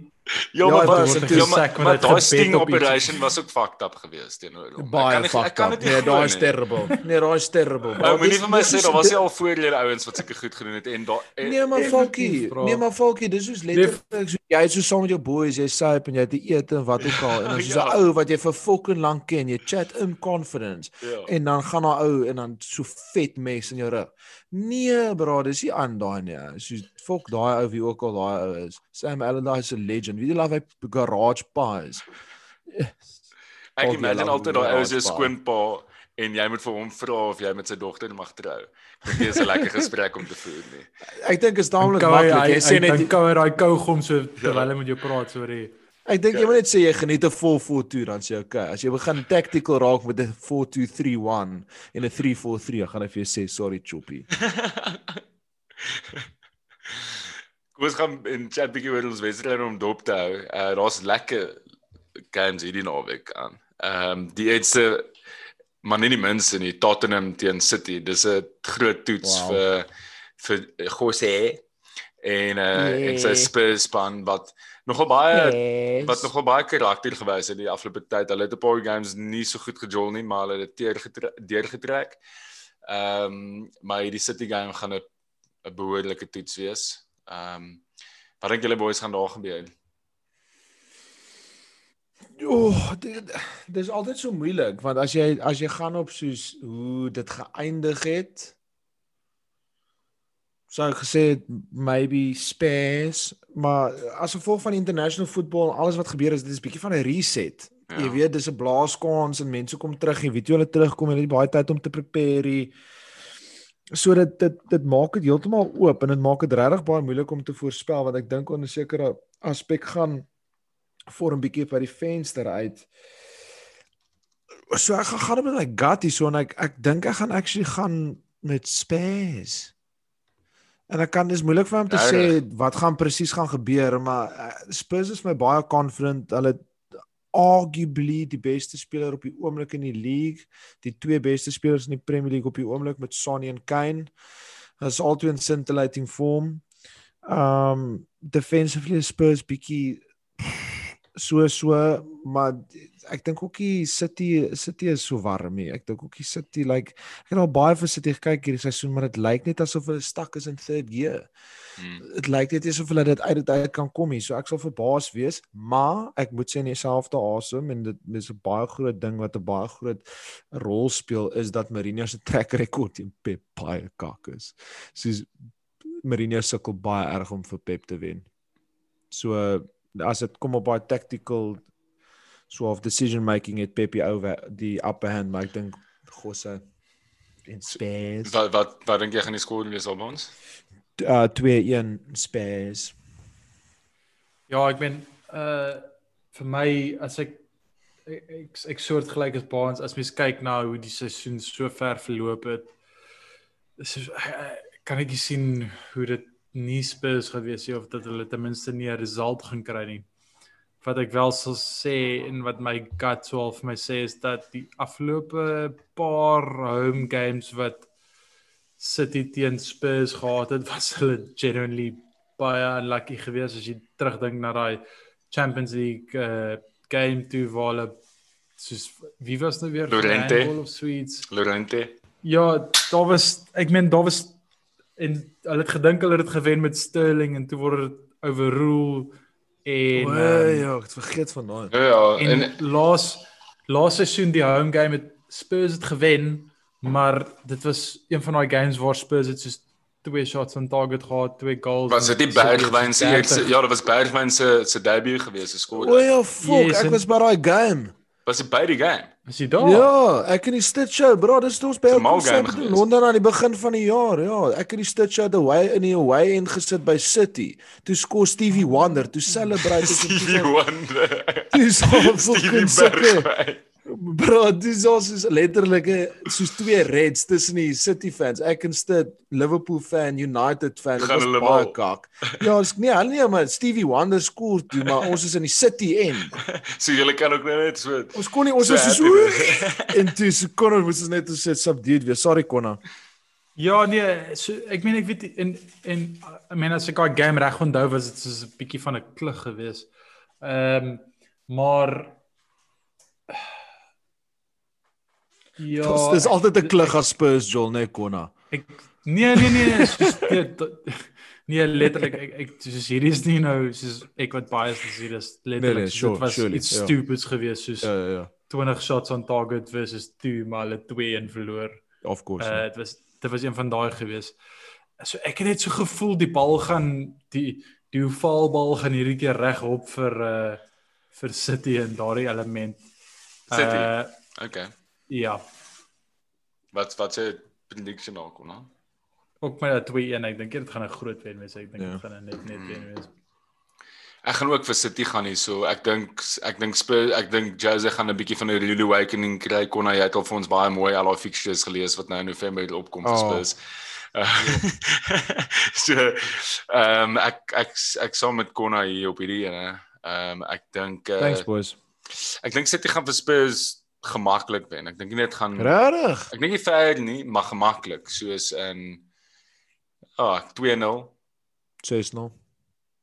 Ja, Ja, maar wat was ja, maar, maar het daai sting operation was ook fucked up geweest teenoor hom. Ek Baie kan nie- ek fucked kan up. dit nie Nee, daai is terrible. Nee, daai is terrible. Ou moenie vir my sê soos- daar was nie al voorheen ouens wat seker goed gedoen het en daar en- Nee maar Falkie, nee maar Falkie, dis soos letterlik so jy is so saam met jou boys, jy syp en jy het te eet en wat ook al en dan is so 'n Ja. ou wat jy vir fucking lank ken, jy chat in confidence Ja. en dan gaan daai ou en dan so vet mes in jou rug. Nee bro, dis nie aan daai nie. So fuck daai ou wie ook al daai ou is. Sam Allardyce is 'n legend. Wie die love hy garage pies. Ek imagine altyd daai ou se skoonpa en jy moet vir hom vra of jy met sy dogter mag trou. Dit is 'n lekker gesprek om te voer nie. Ek dink is taamlik maklik. Jy sê net dan kou hy daai kougom so Ja. terwyl hy met jou praat sorry. Ek dink jy moet net sê jy geniet 'n 442 dan sê jy okay. As jy begin tactical raak met 'n 4231 en 'n 343, dan gaan hy vir jou sê sorry choppy. Kom ons gaan in chat bietjie oor ons wedstryd om dop te hou. Uh daar's lekker games hierdie naweek aan. Ehm um, die eerste maar nie die minste nie Tottenham teen City. Dis 'n groot toets Wow. vir vir Jose en uh en sy. Spurs span wat nogal baie Yes. wat nogal baie karakter gewys het die afgelope tyd. Hulle het 'n paar games nie so goed gejol nie, maar hulle het dit deurgetre- deurgetrek. Ehm um, maar hierdie City game gaan 'n 'n behoorlike toets wees. Ehm um, wat dink julle boys gaan daar gebeur? Oh, dit dis altyd so moeilik want as jy as jy gaan op soos hoe dit geëindig het sou ek gesê maybe Spurs, maar as gevolg van international football alles wat gebeur is dit is bietjie van 'n reset. Ja. Jy weet dis 'n blaaskans en mense kom terug, jy weet hoe hulle terugkom, hulle het baie tyd om te prepare. So dit dit dit maak dit heeltemal oop en dit maak dit regtig baie moeilik om te voorspel want ek dink onder sekere aspek gaan vorm bietjie by die venster uit. So ek gaan gaan met my gut hier so en ek ek dink ek gaan actually gaan met Spurs. En ek kan dis moeilik vir hom te sê Regtig? wat gaan presies gaan gebeur, maar uh, Spurs is my baie confident. Hulle arguably die beste speler op die oomblik in die league, die twee beste spelers in die Premier League op die oomblik met Sonny en Kane. Hulle is albei in scintillating vorm. Um defensively Spurs bietjie so so maar ek dink ook die City City is so warm nie. Ek dink ook die City like ek het al baie vir City gekyk hierdie seisoen maar dit lyk net asof hulle stak is in third. Hmm. Dit lyk net asof hulle dit uit dit uit kan kom hier. So ek sal verbaas wees, maar ek moet sê in dieselfde asem en dit dis 'n baie groot ding wat 'n baie groot rol speel is dat Mourinho se track record teen Pep baie kak is. Soos Mourinho sukkel baie erg om vir Pep te wen. So as dit kom op baie tactical so of decision making het Pep die over die upper hand, maar ek dink Gosse en Spurs Wat wat wat dink jy gaan die skoor wees op ons? uh 2-1 Spurs. Ja, ek ben uh vir my as ek ek ek, ek soort gelyk as Baans as mens kyk na hoe die seisoen so ver verloop het. Dis kan ek sien hoe dit nie Spurs gewees het of dat hulle ten minste nie 'n result gaan kry nie. Wat ek wel sal sê en wat my gut so al vir my sê is dat die afgelope paar home games wat City teen Spurs gehad het, was hulle genuinely baie unlucky geweest. As jy terugdink na daai Champions League uh, game toe waar hulle soos wie was nou weer? Lorente of Swedes Lorente Ja, daar was ek meen daar was en hulle het gedink hulle het dit gewen met Sterling en toe word dit overrule en O, um, ja, ek het vergeet van daai. ja ja en, en laas laas seisoen die home game het Spurs het gewen, maar dit was een van daai games waar Spurs het soos twee shots on target gehad, twee goals. was dit die Bergwyn se ja dit was Bergwyn se se debuut gewees se skoor O ja, fuck, Yes, ek en- was by daai game. was dit by die game Is jy daar? Ja, ek in die Stitch show, bro, dis toe ons by Dis sit in. Londen aan die begin van die jaar. Ja, ek in die Stitch show the way in die away end gesit by City. Toe skoor Stevie Wonder, toe celebrate ek Stevie Wonder Toe so fucking Bergwyn Bro, dis ons is letterlik eh, soos twee reds tussen die City fans. Ek en Stit Liverpool fan, United fan, dit was baie kak. Ja, dis nee, hulle nie, maar Stevie Wonder skoor toe, maar ons is in die City end. so julle kan ook nou net so Ons kon nie ons So was so en toe se Connor moes ons net so subdued wees. Sorry Connor. Ja, nee, so ek meen ek weet en en ek meen as ek daai game reg onthou was dit soos 'n bietjie van 'n klug geweest. Ehm maar Ja, Ja, dis altyd 'n klug as Spurs Joel, nee Connor. Ek nee nee nee, nee soos nee, tot- nee letterlik ek, ek soos hierdie is nie nou soos ek wat biased is hier is letterlik nee, soos sure, dit was surely, iets ja. stupids geweest soos Ja ja ja. 20 shots on target versus 2 maar hulle 2 en verloor. Of course. Uh Uh, dit was dit was een van daai geweest. So ek het net so gevoel die bal gaan die die hoofbal gaan hierdie keer regop vir uh vir City en daardie element. City. Uh okay ja, wat wat se prediction daar kom nou ook met 'n 2-1 ek dink dit gaan 'n groot wen wees. Ek dink Ja. dit gaan 'n net net wen wees. Ek gaan ook vir City gaan hier so. Ek dink ek dink Spurs ek dink Jose gaan 'n bietjie van 'n rude awakening kry. Kon hy het al vir ons baie mooi al daai fixtures gelees wat nou in November opkom vir Oh. Spurs. Uh, so ehm um, ek ek ek saam met Konna hier op hierdie ene. Ehm um, ek dink uh, Thanks boys. ek dink City gaan vir Spurs gemaklik wen. Ek dink nie dit gaan Regtig? ek dink nie ver nie, maar gemaklik soos in ah 2-0. 6-0.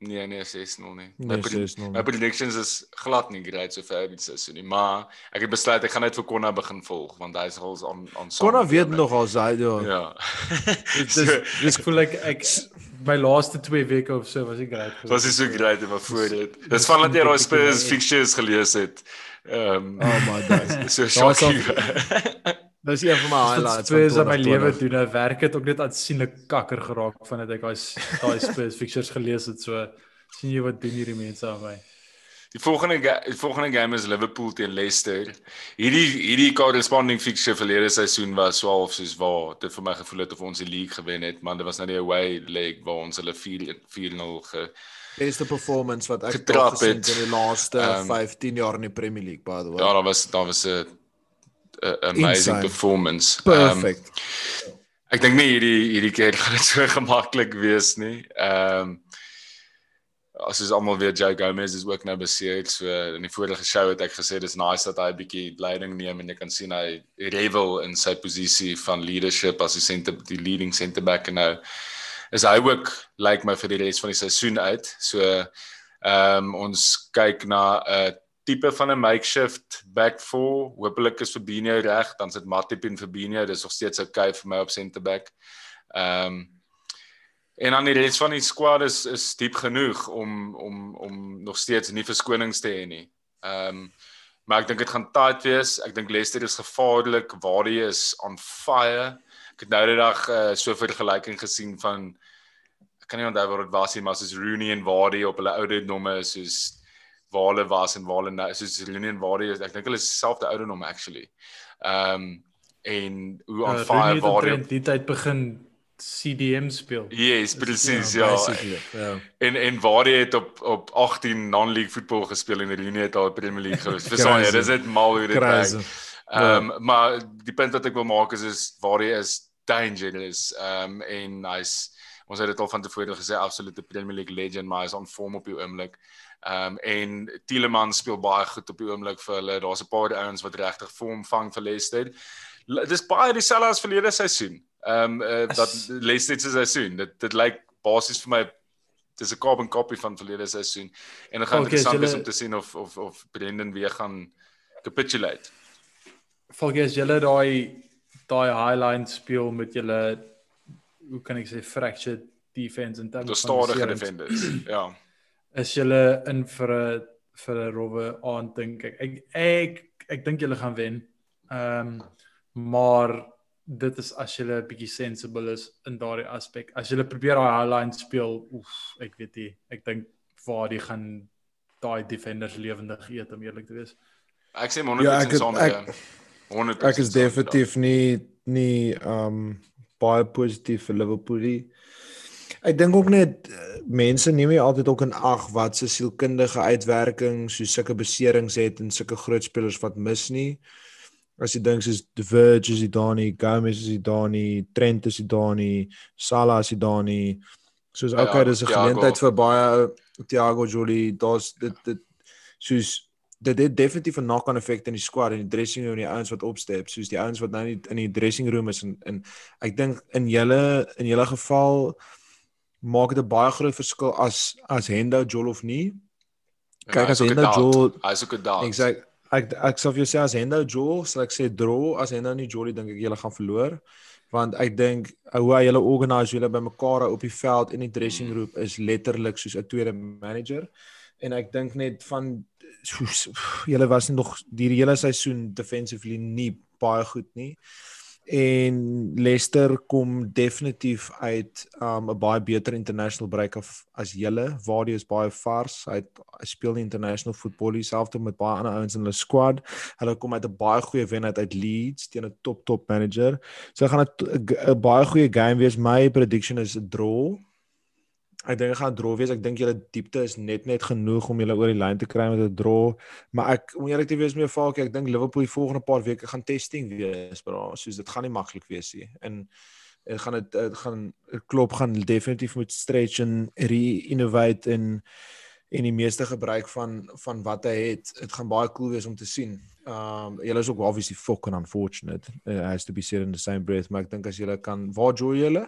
Nee nee 6-0 nie. Nee, My pred- 6-0 My predictions is glad nie great so ver die seisoen nie, maar ek het besluit ek gaan net vir Konna begin volg want hy is al aan aan met weet nog al sy ja. Ja. Dis dis voel ek ek my laaste 2 weke of so was ek great. Was is so great maar voor dit. Dis van dat jy daai Spurs fixtures gelees het. Ehm Oh my god. so shocking. Dis een van my highlights Spurs in my 2020. lewe doen, nou werk het ook net aansienlik kakker geraak vandat ek daai daai Spurs fixtures gelees het so sien jy wat doen hierdie mense aan my. Die volgende die volgende game is Liverpool teen Leicester. Hierdie hierdie corresponding fixture verlede seisoen was so half soos waar dit vir my gevoel het of ons die league gewen het, maar dit was nou die away leg waar ons hulle 4 4-0 ge beste performance wat ek Getrap het. in die laaste Ehm, 15 jaar in die Premier League by the way. Ja, daar was daar was 'n amazing Insane. performance. Ehm, Perfect. Ek dink nie hierdie hierdie keer gaan dit so gemaklik wees nie. Ehm um, as is almal weer Joe Gomez is ook nou beseer. So in die vorige show het ek gesê dis nice dat hy 'n bietjie leiding neem en jy kan sien hy revel in sy posisie van leadership as die center die leading center back en nou is hy ook lyk like my vir die res van die seisoen uit. So ehm um, ons kyk na 'n tipe van 'n makeshift back four. Hoopelik is Fabinho reg, dan sit Matip en Fabinho, dis nog steeds okay vir my op center back. Ehm um, en dan die res van die squad is is diep genoeg om om om nog steeds nie verskonings te hê nie. Ehm um, maar ek dink dit gaan tight wees. Ek dink Leicester is gevaarlik. Vardy is on fire. Ek het nou die dag uh, so 'n vergelyking gesien van ek kan nie onthou wat dit was nie, maar soos Rooney en Vardy op hulle ouderdomme soos waar hulle was en waar hulle nou soos Rooney en Vardy is. Ek dink hulle is dieselfde ouderdom actually. Ehm um, en hoe on Ja, fire het Vardy omtrent die tyd begin CDM speel. Yes, presies ja. basically, ja. En en waar hy het op op 18 non-league voetbal gespeel en Rooney het al Premier League gewees. Verstaan jy, dis net mal hoe dit werk. Ehm um, maar die punt wat ek wil maak is is waar hy is dangerous. Ehm um, en hy's ons het dit al van tevore gesê absolute Premier League legend, maar hy's on form op die oomblik. Ehm um, en Tielemans speel baie goed op die oomblik vir hulle. Daar's 'n paar ouens wat regtig vorm vang vir Leicester. Dis baie dieselfde as verlede seisoen. Ehm um, uh, dat As- Leicester se seisoen. Dit dit lyk basies vir my dis 'n carbon copy van verlede seisoen. En dit gaan Okay, interessant wees om te sien of of of Brendan weer gaan capitulate. Volgens julle daai daai highline speel met julle hoe kan ek sê fractured defense in terme Die van stadige defenders. Ja. Is julle in vir 'n vir 'n rowwe aand dink ek. Ek ek ek dink julle gaan wen. Ehm um, maar dit is as julle 'n bietjie sensible is in daardie aspek. As julle probeer daai highline speel, oef, ek weet nie. Ek dink waar die gaan daai defenders lewendig eet om eerlik te wees. Ek sê 100% Ja, ek het- saam met ek- jou. 100% Ek is definitief nie nie um baie positief vir Liverpool nie. Ek dink ook net eh, mense neem nie altyd ook in ag wat se sielkundige uitwerking so sulke beserings het en sulke groot spelers wat mis nie. As jy dink soos De Verge is hy daar nie, Gomez is hy daar nie, Trent is hy daar nie, Salah is hy daar nie. Soos Ja, okay, dis 'n geleentheid vir baie Thiago Jolie, daar's dit dit soos dit het definitief 'n knock-on effek in die squad en die dressing room en die ouens wat opstep, soos die ouens wat nou nie in die dressing room is en en ek dink in julle in julle geval maak dit 'n baie groot verskil as as Hendo Jol of nie. Kyk as Hendo. Jol Hy is ook 'n doubt. Exact. Ek ek sou vir jou sê as Hendo Jol, sal ek sê draw, as Hendo nie Jolie dink ek julle gaan verloor. Want ek dink hoe hy julle organise julle bymekaar op die veld in die dressing room is letterlik soos 'n tweede manager. En ek dink net van julle was nie nog die hele seisoen defensively nie baie goed nie en Leicester kom definitief uit um 'n baie beter international break af as julle. Vardy is baie vars. Hy het, hy speel international football dieselfde met baie ander ouens in hulle squad. Hulle kom uit 'n baie goeie wen uit uit Leeds teen 'n top top manager. So gaan dit 'n baie goeie game wees. My prediction is 'n draw. Ek dink dit gaan draw wees. Ek dink julle diepte is net net genoeg om julle oor die lyn te kry met 'n draw. Maar ek om eerlik te wees met jou Falkie, ek dink Liverpool die volgende paar weke gaan testing wees, bro. Soos dit gaan nie maklik wees nie. En dit gaan dit dit gaan klop gaan definitief moet stretch en re-innovate en en die meeste gebruik van van wat hy het. Dit gaan baie cool wees om te sien. Um julle is ook obviously fucking unfortunate. Uh, has to be said in the same breath, maar ek dink as julle kan waar joy julle?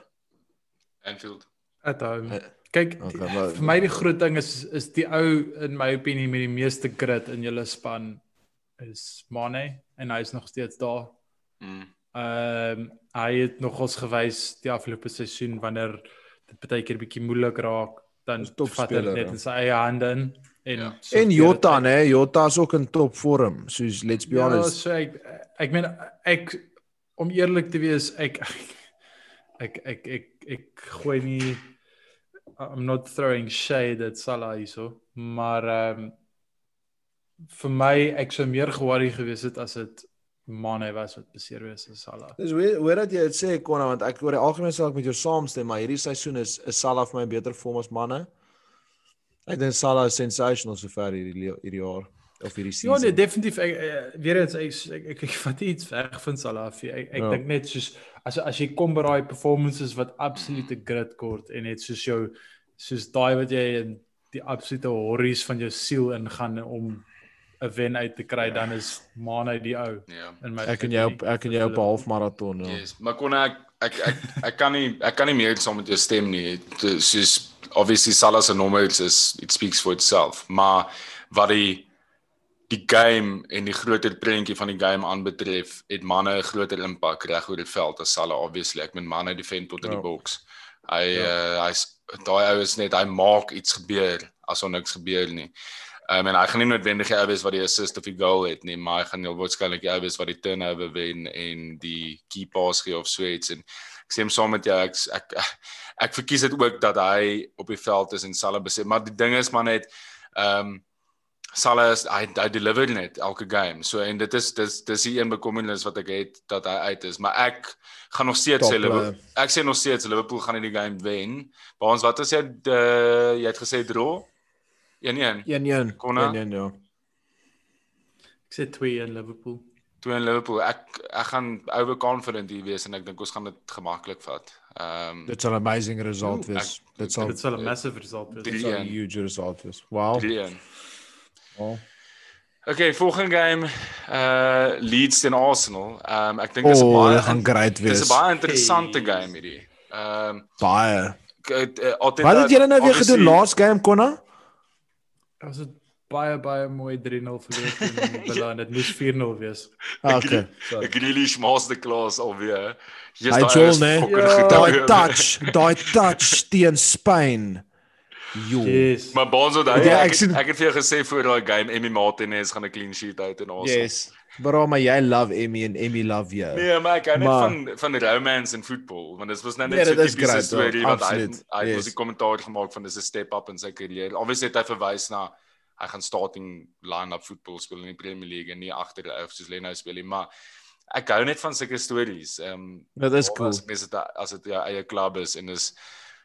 Anfield. At home. Eh, Kyk, okay, die, maar- vir my die groot ding is is die ou in my opinie met die meeste grit in julle span is Mane en hy is nog steeds daar. Mm. Ehm um, hy het nogals gewys die afgelope seisoen wanneer dit baie keer bietjie moeilik raak, dan vat hy net ja. in sy eie hande in en Ja. sorteer En Jota, uit. né? Jota is ook in topvorm. Soos let's be Ja, honest. so ek ek meen ek om eerlik te wees, ek ek ek ek ek gooi nie I'm not throwing shade at Salah hierso, maar ehm um, vir my ek sou meer ge-worry gewees het as dit Mane was wat beseer wees as Salah. Dis hoe hoe dat jy dit sê Konna want ek oor die algemeen sal ek met jou saamstem, maar hierdie seisoen is is Salah vir my beter vorm as manne. Ek dink Salah is sensational sover hierdie hierdie jaar of hierdie Ja, season. nee, definitief ek, ek weer eens ek ek, ek, ek vat iets weg van Salah af. nie. Ek ek Ja. dink net soos as as jy kom by daai performances wat absolute grit kort en net soos jou soos daai wat jy in die absolute horries van jou siel ingaan om 'n wen uit te kry, dan is Mane die ou Ja. in my ek jy op ek en jy op 'n halfmaraton. Ja. Yes, maar kon ek ek ek ek kan nie ek kan nie meer saam met jou stem nie. Dit- Soos obviously Salah se nommers is it speaks for itself, maar wat die die game en die groter prentjie van die game aanbetref, het manne 'n groter impak reg oor die veld as Salah obviously. Ek meen manne defend tot in Ja. die boks. Hy Ja. uh, hy's daai ou is net hy maak iets gebeur as er niks gebeur nie. Um, en hy gaan nie noodwendig die ou wees wat die assist of die goal het nie, maar hy gaan heel waarskynlik die ou wees wat die turnover wen en die key pass gee of so iets en ek sê hom saam met jou ek ek ek, ek verkies dit ook dat hy op die veld is en Salah besit, maar die ding is maar net ehm um, Salah is hy hy deliver net elke game. So en dit is dis dis die een bekommernis wat ek het dat hy uit is, maar ek gaan nog steeds sê Liverpool. Ek sê nog steeds Liverpool gaan in die game wen. Maar ons wat as jy uh, jy het gesê draw 1-1. 1-1. Konna? 1-1 ja. Ek sê 2 in Liverpool. Toe in Liverpool. Ek ek gaan overconfident hier wees en ek dink ons gaan dit gemaklik vat. Ehm um, Dit sal 'n amazing result Oeh, wees. Dit sal Dit sal 'n massive result wees. Dit sal 'n 3-1. huge result wees. Wow. 3-1. Wow. Okay, volgende game uh Leeds teen Arsenal. Ehm um, ek dink dis 'n Oh, baie dit gaan great dis 'n wees. baie interessante Hey. game hierdie. Ehm um, Baie. altyd Wat het julle nou weer gedoen last game Konna? Ons het baie baie mooi 3-0 verloor teen Villa en dit moes 4-0 wees. Ah, Okay. Ek alweer. Jy's Joel, is nee. fucking Ja. goed. Daai ouwe. touch, daai touch teen Spyn. Jo. Yes. Maar Bonzo daai Ja, ek, ek sien- ek het vir jou gesê voor daai game Emmy Martinez gaan 'n clean sheet hou in Arsenal. Yes. Bro, maar jy love Emmy en Emmy love jou. Nee, maar ek hou net van van romance in voetbal, want dit was nou net Nee, so is tipiese great, storie wat hy hy Yes. mos die kommentaar gemaak van dis 'n step up in sy carrière. Obviously het hy verwys na hy gaan starting line-up voetbal speel in die Premier League en nie agter die ou soos Leno speel nie, maar ek hou net van sulke stories. Ehm um, Dit is cool. As mens dit as dit jou eie klub is en is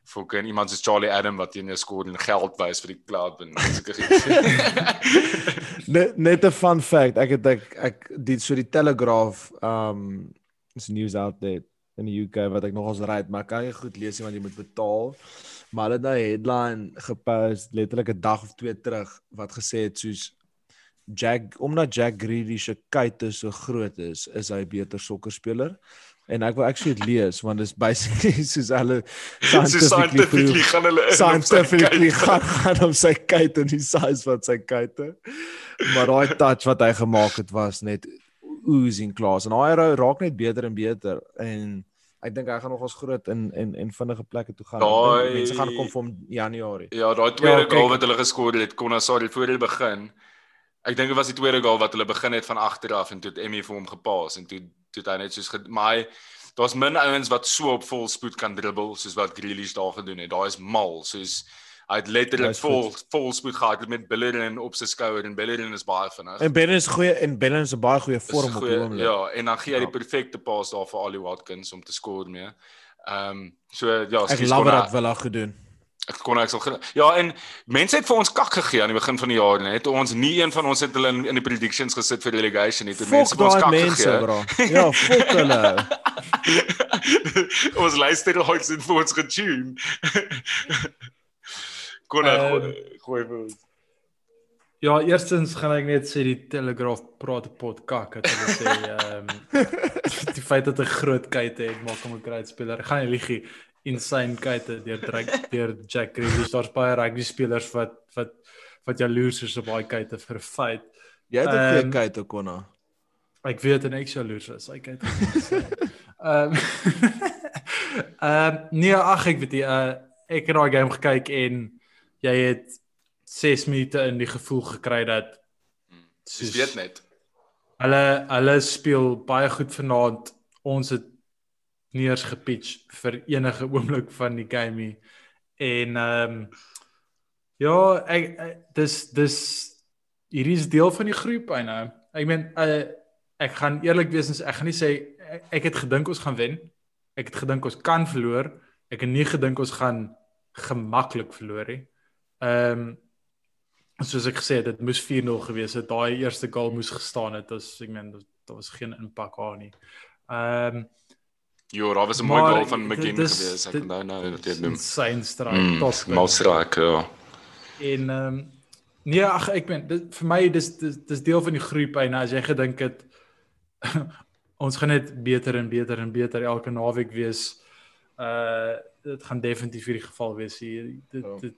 fucking iemand soos Charlie Adam wat teen jou skoor en geld wys vir die klub en sulke goed. Net net 'n fun fact. Ek het ek ek die so die Telegraph um is news outlet in die UK wat ek nogals ry, maar kan nie goed lees nie want jy moet betaal. Maar hulle het daai headline gepost letterlik 'n dag of twee terug wat gesê het soos Jack omdat Jack Grealish se kuite so groot is, is hy 'n beter sokkerspeler. En ek wil actually dit lees want dit is basically soos hulle scientifically scientifically gaan hulle scientifically gaan gaan om sy kuit en die size van sy kuite. Maar daai touch wat hy gemaak het was net oozing class en hy ra- raak net beter en beter en ek dink hy gaan nog ons groot in en en vinnige plekke toe gaan. Daai- Mense gaan kom vir hom Januarie. Ja, daai tweede Ja, ja, goal wat hulle geskoor het, kon sorry voor hulle begin. Ek dink dit was die tweede goal wat hulle begin het van agter af en toe het Emmy vir hom gepaas en toe toe het hy net soos maar hy daar's min ouens wat so op vol spoed kan dribbel soos wat Grealish daar gedoen het. Daai is mal, soos hy het letterlik vol vol spoed gehard met Bellerin op sy skouer en Bellerin is baie vinnig. En Bellen is goeie en Bellen is 'n baie goeie vorm op die oomblik. Ja, en dan gee hy Ja. die perfekte paas daar vir Ali Watkins om te skoor mee. Ehm um, so ja, Ek love kon hy- dat Villa gedoen. Ek kon ek sal Ja, en mense het vir ons kak gegee aan die begin van die jaar net. Ons nie een van ons het hulle in, in die predictions gesit vir relegation nie. Toe mense vir ons kak mense, gegee. bro. Ja, fuck hulle. ons luisteraars het vir ons getune. kon ek Ehm, gooi, vir ons. Ja, eerstens gaan ek net sê die Telegraph praat 'n pot kak het hulle sê ehm die feit dat hy groot kuite het maak hom 'n great speler. Gaan nie lieg nie. Insane kuite deur Drake deur Jack Grealish. Daar's baie rugby spelers wat wat wat jaloers is op baie kuite vir 'n feit. Jy het 'n goeie Ehm, kuite konna. Ek weet en ek is jaloers is. Ek het Ehm Ehm nee, ag ek weet jy uh, ek het daai game gekyk en jy het 6 minute in die gevoel gekry dat Dis weet net. Hulle hulle speel baie goed vanaand. Ons het nie eers gepitch vir enige oomblik van die game nie. En ehm um, ja, ek, ek dis dis hierdie is deel van die groep, I know. Ek meen uh, ek gaan eerlik wees en ek gaan nie sê ek, ek het gedink ons gaan wen. Ek het gedink ons kan verloor. Ek het nie gedink ons gaan gemaklik verloor nie. Ehm um, soos ek gesê het, dit moes 4-0 gewees het. Daai eerste goal moes gestaan het. Dis ek meen daar was geen impak daar nie. Ehm um, Jo, daar was 'n mooi Maar goal van McGinn gewees. Ek onthou nou dat jy dit noem. insane strike, Mm, top. Mal strike, ja. En ehm um, nee, ag ek meen dit vir my dis dis dis deel van die groep en as jy gedink het ons gaan net beter en beter en beter elke naweek wees. Uh dit gaan definitief hierdie geval wees hier. Dit Ja. dit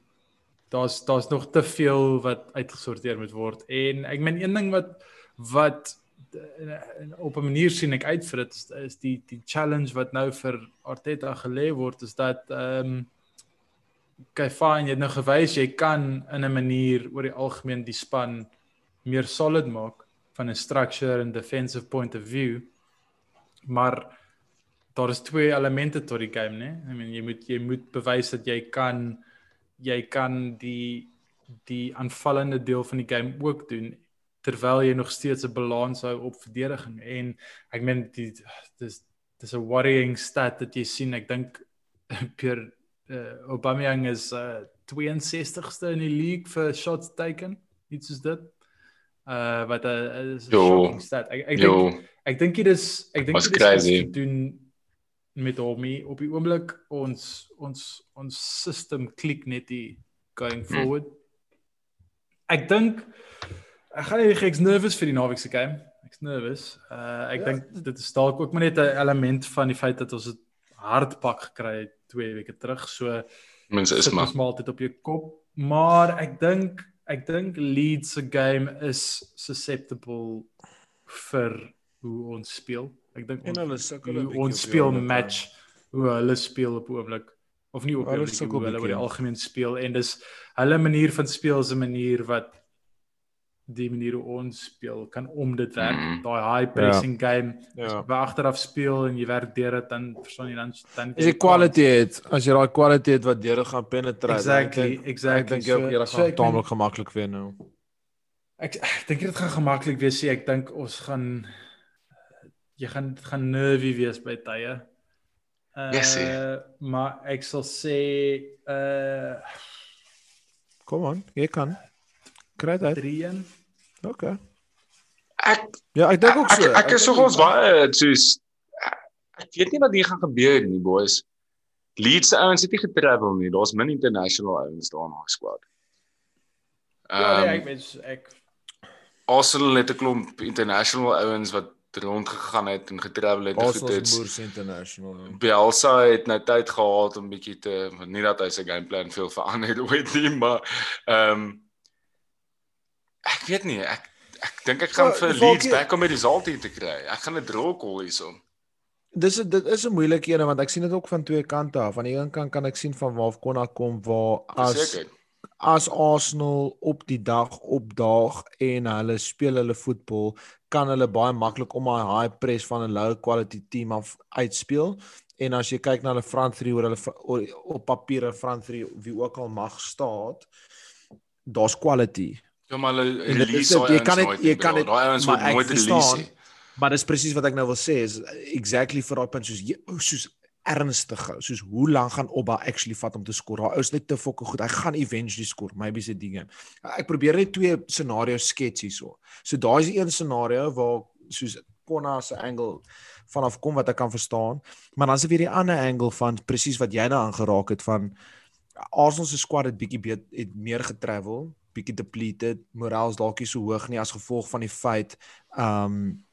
daar's daar's nog te veel wat uitgesorteer moet word. En ek meen een ding wat wat eh, op 'n manier sien ek uit vir dit is, is die die challenge wat nou vir Arteta gelê word is dat ehm um, kyk fyn jy het nou gewys jy kan in 'n manier oor die algemeen die span meer solid maak van 'n structure and defensive point of view. Maar daar is twee elemente tot die game, né? I mean jy moet jy moet bewys dat jy kan jy kan die die aanvallende deel van die game ook doen terwyl jy nog steeds 'n balans hou op verdediging. En ek meen dit dis dis 'n worrying stat dat jy sien ek dink Pierre uh, Aubameyang is uh, 62ste in die league vir shots taken iets is dit. Uh wat 'n shocking stat. Ek ek dink ek dink dit is ek dink dit is te doen met hom op die oomblik ons ons ons system klik net die going hmm. forward. Hmm. ek dink ek gaan nie ek's nervous vir die naweek se game. Ek's nervous. Uh ek ja. dink dit is dalk ook maar net 'n element van die feit dat ons dit hardpak gekry het twee weke terug. So mens is maar. dit op jou kop. Maar ek dink ek dink Leeds se game is susceptible vir hoe ons speel. Ek dink en hulle sukkel ons speel match hoe hulle speel op oomblik. Of nie op oomblik hoe hulle oor die algemeen speel. En dis hulle manier van speel is 'n manier wat die manier hoe ons speel kan om dit werk. Mm. Daai high pressing ja. game. Ja. As jy agteraf speel en jy werk deur dit dan verstaan jy dan dan is die quality het as jy daai quality het wat deur gaan penetrate. Exactly, denk, exactly. Ek dink jy so, gaan so tamelik gemaklik wees nou. Ek ek dink dit gaan gemaklik wees. Ek dink ons gaan jy gaan gaan nervy wees by tye. Uh yes, maar ek sal sê uh Kom aan, jy kan. Kry dit. 3-1. OK. Ek Ja, ek dink ook so. Ek, ek, ek is nogals baie soos ek weet nie wat hier gaan gebeur nie, boys. Leeds se ouens het nie getravel nie. Daar's min international ouens daar na squad. Ehm Ja, nee, ek mens ek Arsenal het 'n klomp international ouens wat rond gegaan het en getravel het goed het. Boers international. Bielsa het nou tyd gehad om bietjie te nie dat hy sy gameplan veel verander het nie, maar ehm um, Ek weet nie, ek ek dink ek gaan vir Leeds back om die result hier te kry. Ek gaan 'n draw call hierson. Dis dit is 'n moeilike een want ek sien dit ook van twee kante af. Aan die een kant kan ek sien van waar Konna kom waar as Zeker. as Arsenal op die dag opdaag en hulle speel hulle voetbal, kan hulle baie maklik om daai high press van 'n low quality team af uitspeel. En as jy kyk na hulle front three oor hulle op papier 'n front three wie ook al mag staan, daar's quality. Ja maar hulle release jy kan dit jy kan dit daai ouens word nooit release nie. Maar dis presies wat ek nou wil sê is exactly vir daai punt soos soos ernstig gou soos hoe lank gaan Oba actually vat om te skoor. Daai ou is net te fokke goed. Hy gaan eventually skoor. Maybe se ding. Ek probeer net twee scenario's skets hierso. So daai is een scenario waar soos Konna se angle vanaf kom wat ek kan verstaan. Maar dan is daar weer die ander angle van presies wat jy nou aangeraak het van Arsenal se squad het bietjie beet het meer getravel bietjie depleted, morals dalk nie so hoog nie as gevolg van die feit um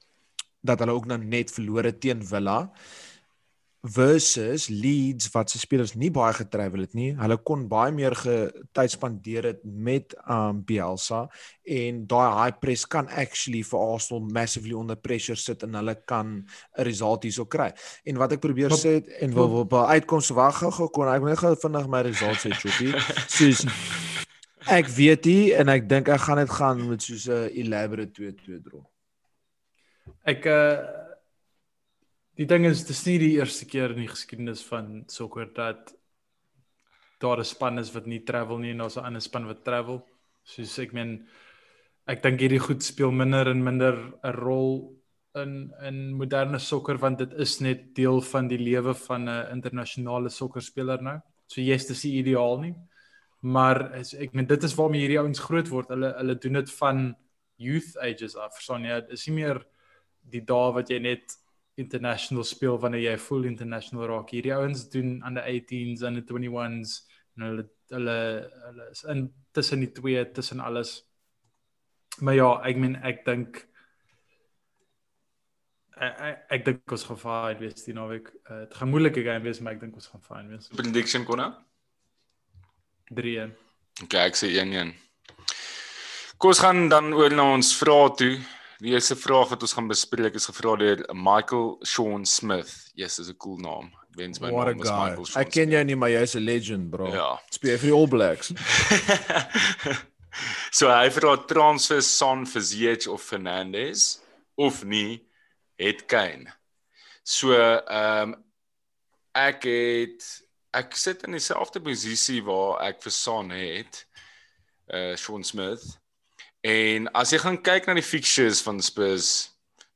dat hulle ook nou net verloor het teen Villa versus Leeds wat se spelers nie baie getravel het nie. Hulle kon baie meer tyd spandeer het met um Bielsa en daai high press kan actually vir Arsenal massively under pressure sit en hulle kan 'n result hierso kry. En wat ek probeer sê en wil wil by uitkomste wag gou kon ek net gou vinnig my results sê Choppy. Soos Ek weet nie en ek dink ek gaan dit gaan met soos 'n elaborate 2-2 draw. Ek uh die ding is dis nie die eerste keer in die geskiedenis van sokker dat daar 'n span is wat nie travel nie en daar's 'n ander span wat travel. Soos ek meen ek dink hierdie goed speel minder en minder 'n rol in in moderne sokker want dit is net deel van die lewe van 'n internasionale sokkerspeler nou. So jy's dis nie ideaal nie. Maar as, ek meen dit is waarmee hierdie ouens groot word. Hulle hulle doen dit van youth ages af. Verstaan jy? Dit is nie meer die dae wat jy net international speel wanneer jy full international raak. Hierdie ouens doen aan die 18s en die 21s en hulle hulle hulle is in tussen die twee, tussen alles. Maar ja, ek meen ek dink ek ek, ek dink ons gaan fine wees die naweek. Uh, dit gaan moeilike game wees, maar ek dink ons gaan fine wees. Prediction konna? 3-1. Okay, ek sê 1-1. Kom ons gaan dan oor na ons vrae toe. Die eerste vraag wat ons gaan bespreek is gevra deur Michael Sean Smith. Yes, is 'n cool naam. Wens my What naam is Michael Sean. Ek ken jou nie, maar jy's 'n legend, bro. Ja. Speel vir die All Blacks. so hy vra transfer Son vir Ziyech of Fernandez of nie het Kane. So ehm um, ek het ek sit in dieselfde posisie waar ek vir Son het. uh Sean Smith. En as jy gaan kyk na die fixtures van Spurs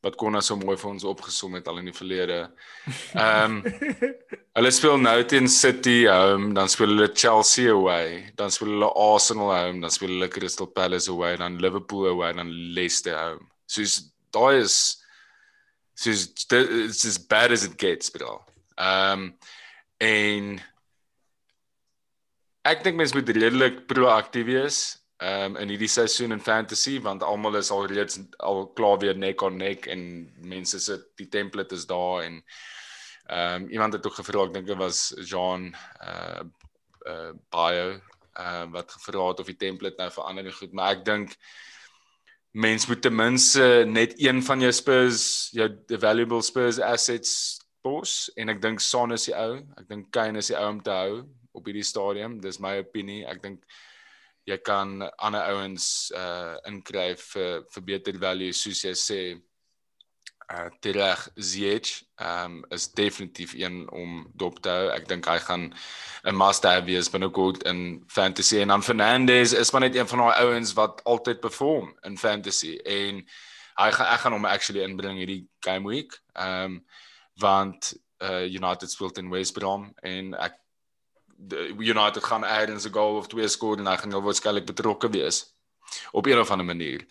wat Konna so mooi vir ons opgesom het al in die verlede. Ehm um, hulle speel nou teen City home, dan speel hulle Chelsea away, dan speel hulle Arsenal home, dan speel hulle Crystal Palace away, dan Liverpool away, dan Leicester home. So is daai is so is it's as bad as it gets, bro. Ehm um, en ek dink mense moet redelik proaktief wees um, in hierdie seisoen in fantasy want almal is al reeds al klaar weer nek aan nek en mense sit die template is daar en ehm um, iemand het ook gevra ek dink dit was Jean uh uh bio uh wat gevra het of die template nou verander en goed maar ek dink mens moet ten minste net een van jou Spurs jou valuable Spurs assets pos en ek dink Son is die ou ek dink Kane is die ou om te hou op hierdie stadium. Dis my opinie. Ek dink jy kan ander ouens uh inkry vir vir beter value soos jy sê. Uh Tereg Ziyech um is definitief een om dop te hou. Ek dink hy gaan 'n must have wees binnekort in fantasy en dan Fernandes is maar net een van daai ouens wat altyd perform in fantasy en hy gaan ek gaan hom actually inbring hierdie game week. Um want uh United speel teen West Brom en ek United gaan eers 'n goal of twee skoor en hy gaan waarskynlik betrokke wees op een of ander manier.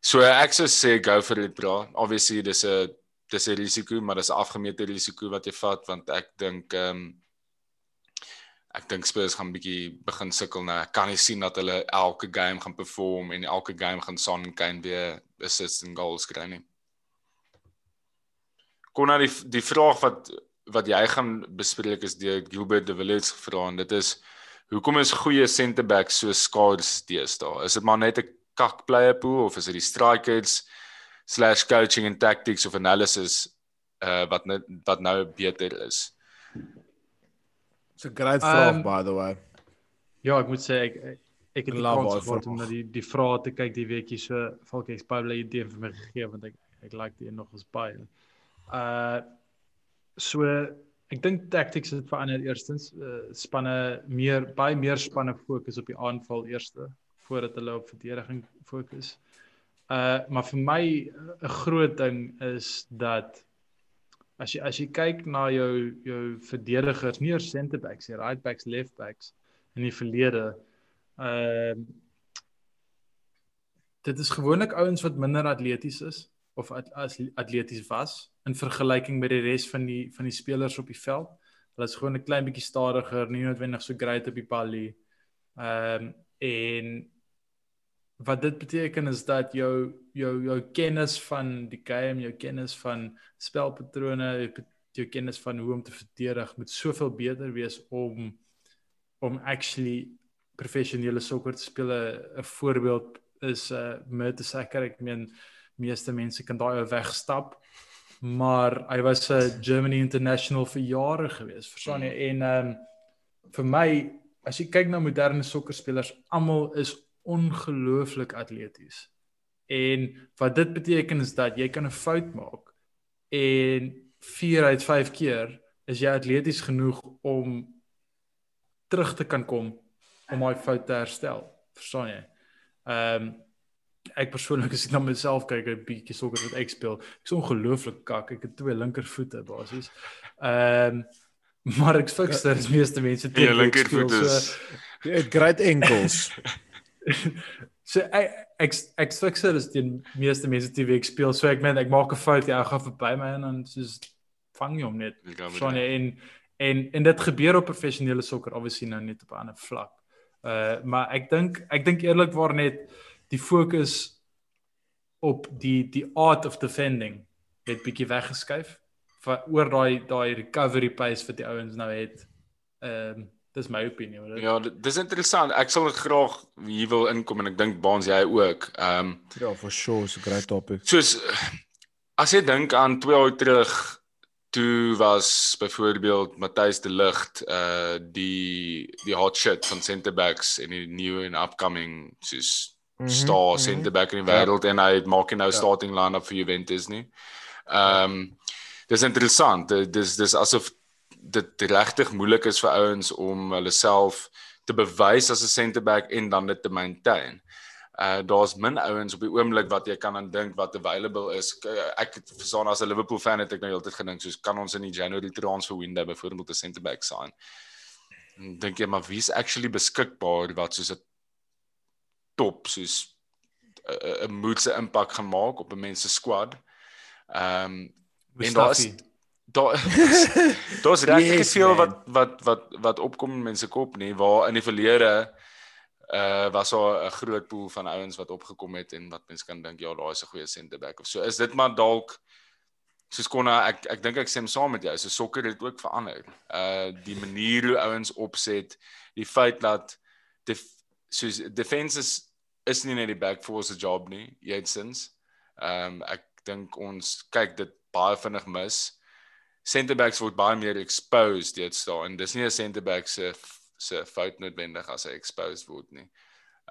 So ek sou sê go for it bro. Obviously dis 'n dis 'n risiko, maar dis 'n afgemete risiko wat jy vat want ek dink ehm um, ek dink Spurs gaan bietjie begin sukkel nou. Ek kan nie sien dat hulle elke game gaan perform en elke game gaan Son en Kane weer assists en goals kry nie. Kon nou die die vraag wat wat jy gaan bespreek is deur Gilbert de Villiers gevra en dit is hoekom is goeie center backs so skaars deesdae? Is dit maar net 'n kak player pool of is dit die strikers slash coaching and tactics of analysis uh wat net wat nou beter is? It's a great vraag um, by the way. Ja, ek moet sê ek ek het lank gehad om na die die vrae te kyk die weekie so Falk baie bly idee vir my gegee want ek ek like dit nog ons baie. Uh So ek dink tactics het verander eerstens uh, spanne meer baie meer spanne fokus op die aanval eerste voordat hulle op verdediging fokus. Uh maar vir my 'n groot ding is dat as jy as jy kyk na jou jou verdedigers, nie eers center backs nie, right backs, left backs in die verlede. Uh dit is gewoonlik ouens wat minder atleties is of as atleties was in vergelyking met die res van die van die spelers op die veld. Hulle is gewoon 'n klein bietjie stadiger, nie noodwendig so great op die bal nie. Ehm um, en wat dit beteken is dat jou jou jou kennis van die game, jou kennis van spelpatrone, jou kennis van hoe om te verdedig moet soveel beter wees om om actually professionele sokker te speel. 'n Voorbeeld is uh Mertesacker. Ek meen meeste mense kan daai wegstap maar hy was 'n Germany International vir jare gewees verstaan jy? En ehm um, vir my as jy kyk na moderne sokkerspelers almal is ongelooflik atleties. En wat dit beteken is dat jy kan 'n fout maak en 4 uit 5 keer is jy atleties genoeg om terug te kan kom om daai fout te herstel verstaan jy? Ehm um, ek persoonlik as ek na myself kyk 'n bietjie sokker wat ek speel, ek's ongelooflik kak. Ek het twee linkervoete basies. Ehm um, maar ek fiks dat die meeste mense twee linkervoete is. Jy het great ankles. so ek ek ek fiks dat die meeste mense twee week speel. So ek meen ek maak 'n fout, jy gaan verby my en dan soos vang jy hom net. Sonne en en en dit gebeur op professionele sokker, obviously nou net op 'n ander vlak. Uh maar ek dink ek dink eerlikwaar net die fokus op die die art of defending het bietjie weggeskuif vir oor daai daai recovery pace wat die ouens nou het. Ehm um, dis my opinie oor dit. Ja, dis interessant. Ek sal graag hier wil inkom en ek dink Baans jy ook. Ehm um, Ja, for sure, so great topic. Soos as jy dink aan 2 jaar terug toe was byvoorbeeld Matthys de Ligt uh die die hot shit van center backs in die new and upcoming soos mm -hmm, star mm -hmm. center back in die wêreld ja. en hy maak nou ja. starting line-up vir Juventus nie. Ehm um, dis interessant. Dis dis asof dit regtig moeilik is vir ouens om hulle self te bewys as 'n center back en dan dit te maintain. Uh daar's min ouens op die oomblik wat jy kan aan dink wat available is. Ek het verstaan as 'n Liverpool fan het ek nou heeltyd gedink soos kan ons in die January transfer window byvoorbeeld 'n center back sign. Dink jy maar wie's actually beskikbaar wat soos 'n top soos 'n moedse impak gemaak op 'n mens se squad. Ehm um, en daar's daar daar's regtig yes, veel wat wat wat wat opkom in mense kop nie waar in die verlede uh was daar 'n groot pool van ouens wat opgekom het en wat mense kan dink ja, daar is 'n goeie center back of so. Is dit maar dalk soos konna ek ek dink ek stem saam met jou. So sokker het ook verander. Uh die manier hoe ouens opset, die feit dat die soos defense is nie net die back four se job nie, jetsins. Ehm um, ek dink ons kyk dit baie vinnig mis. Center backs word baie meer exposed dit staan en dis nie 'n center back se se fout noodwendig as hy exposed word nie.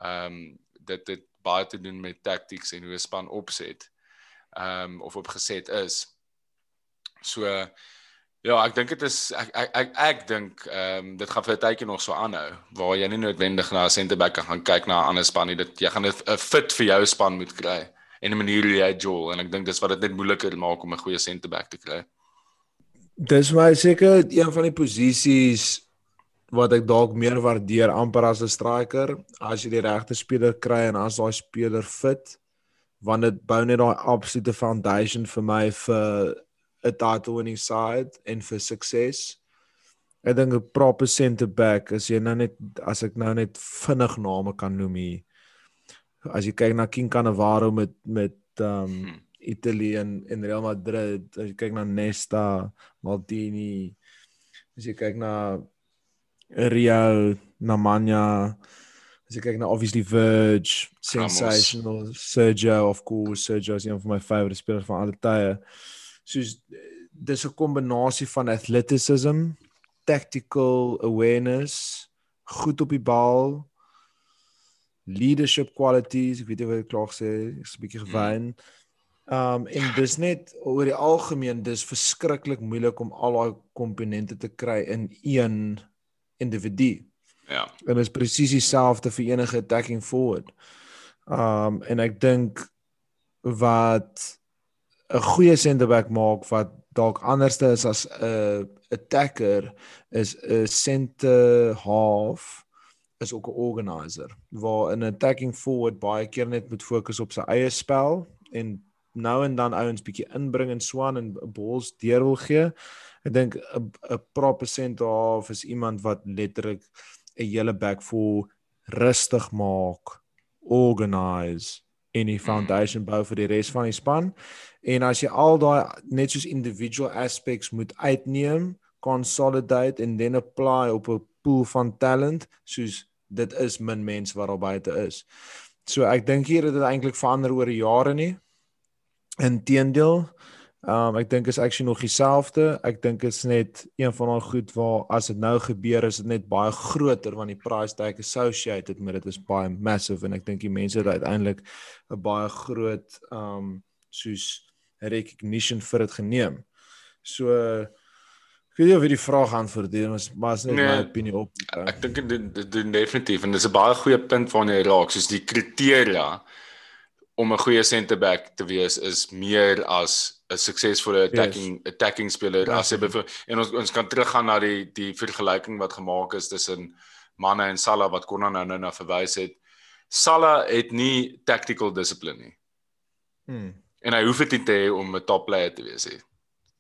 Ehm um, dit dit baie te doen met tactics en hoe span opset. Ehm um, of opgeset is. So Ja, ek dink dit is ek ek ek, ek dink ehm um, dit gaan vir 'n tydjie nog so aanhou waar jy nie noodwendig na 'n centerback gaan kyk na 'n ander span nie. Dit jy gaan 'n fit vir jou span moet kry en 'n manier hoe jy jol en ek dink dis wat dit net moeiliker maak om 'n goeie centerback te kry. Dis my seker een van die posisies wat ek dalk meer waardeer amper as 'n striker as jy die regte speler kry en as daai speler fit want dit bou net daai absolute foundation vir my vir 'n title winning side en vir sukses. Ek dink 'n proper center back as jy nou net as ek nou net vinnig name kan noem hier. As jy kyk na King Cannavaro met met um Italy en in Real Madrid, as jy kyk na Nesta, Maldini, as jy kyk na Rio, Namanya, as jy kyk na obviously Verge, sensational. Sergio of course, Sergio is een van my favourite spelers van alle tye soos dis 'n kombinasie van athleticism, tactical awareness, goed op die bal, leadership qualities, ek weet jy wat ek klaar sê, ek's 'n bietjie hmm. gewyn. Um en dis net oor die algemeen dis verskriklik moeilik om al daai komponente te kry in een individu. Ja. En dit is presies dieselfde vir enige attacking forward. Um en ek dink wat 'n goeie centerback maak wat dalk anderste is as 'n attacker is 'n center half is ook 'n organizer waar 'n attacking forward baie keer net moet fokus op sy eie spel en nou en dan ouens bietjie inbring en swan en balls deur wil gee. Ek dink 'n 'n proper center half is iemand wat letterlik 'n hele back four rustig maak, organize en die foundation bou vir die res van die span. En as jy al daai net soos individual aspects moet uitneem, consolidate en then apply op 'n pool van talent, soos dit is min mense wat daar buite is. So ek dink hier het dit eintlik verander oor jare nie. Inteendeel, Um ek dink is actually nog dieselfde. Ek dink dit is net een van daai goed waar as dit nou gebeur is dit net baie groter want die price tag associated met dit is baie massive en ek dink die mense het uiteindelik 'n baie groot um soos recognition vir dit geneem. So ek weet nie of jy die vraag antwoord nie, maar is net nee, my opinie op. Ek dink dit dit definitief en dis 'n baie goeie punt waarna jy raak, soos die kriteria om 'n goeie center back te wees is meer as 'n suksesvolle attacking yes. attacking speler as jy en ons ons kan teruggaan na die die vergelyking wat gemaak is tussen Manne en Salah wat kon nou nou na verwys het. Salah het nie tactical discipline nie. Hmm. En hy hoef dit nie te hê om 'n top player te wees nie.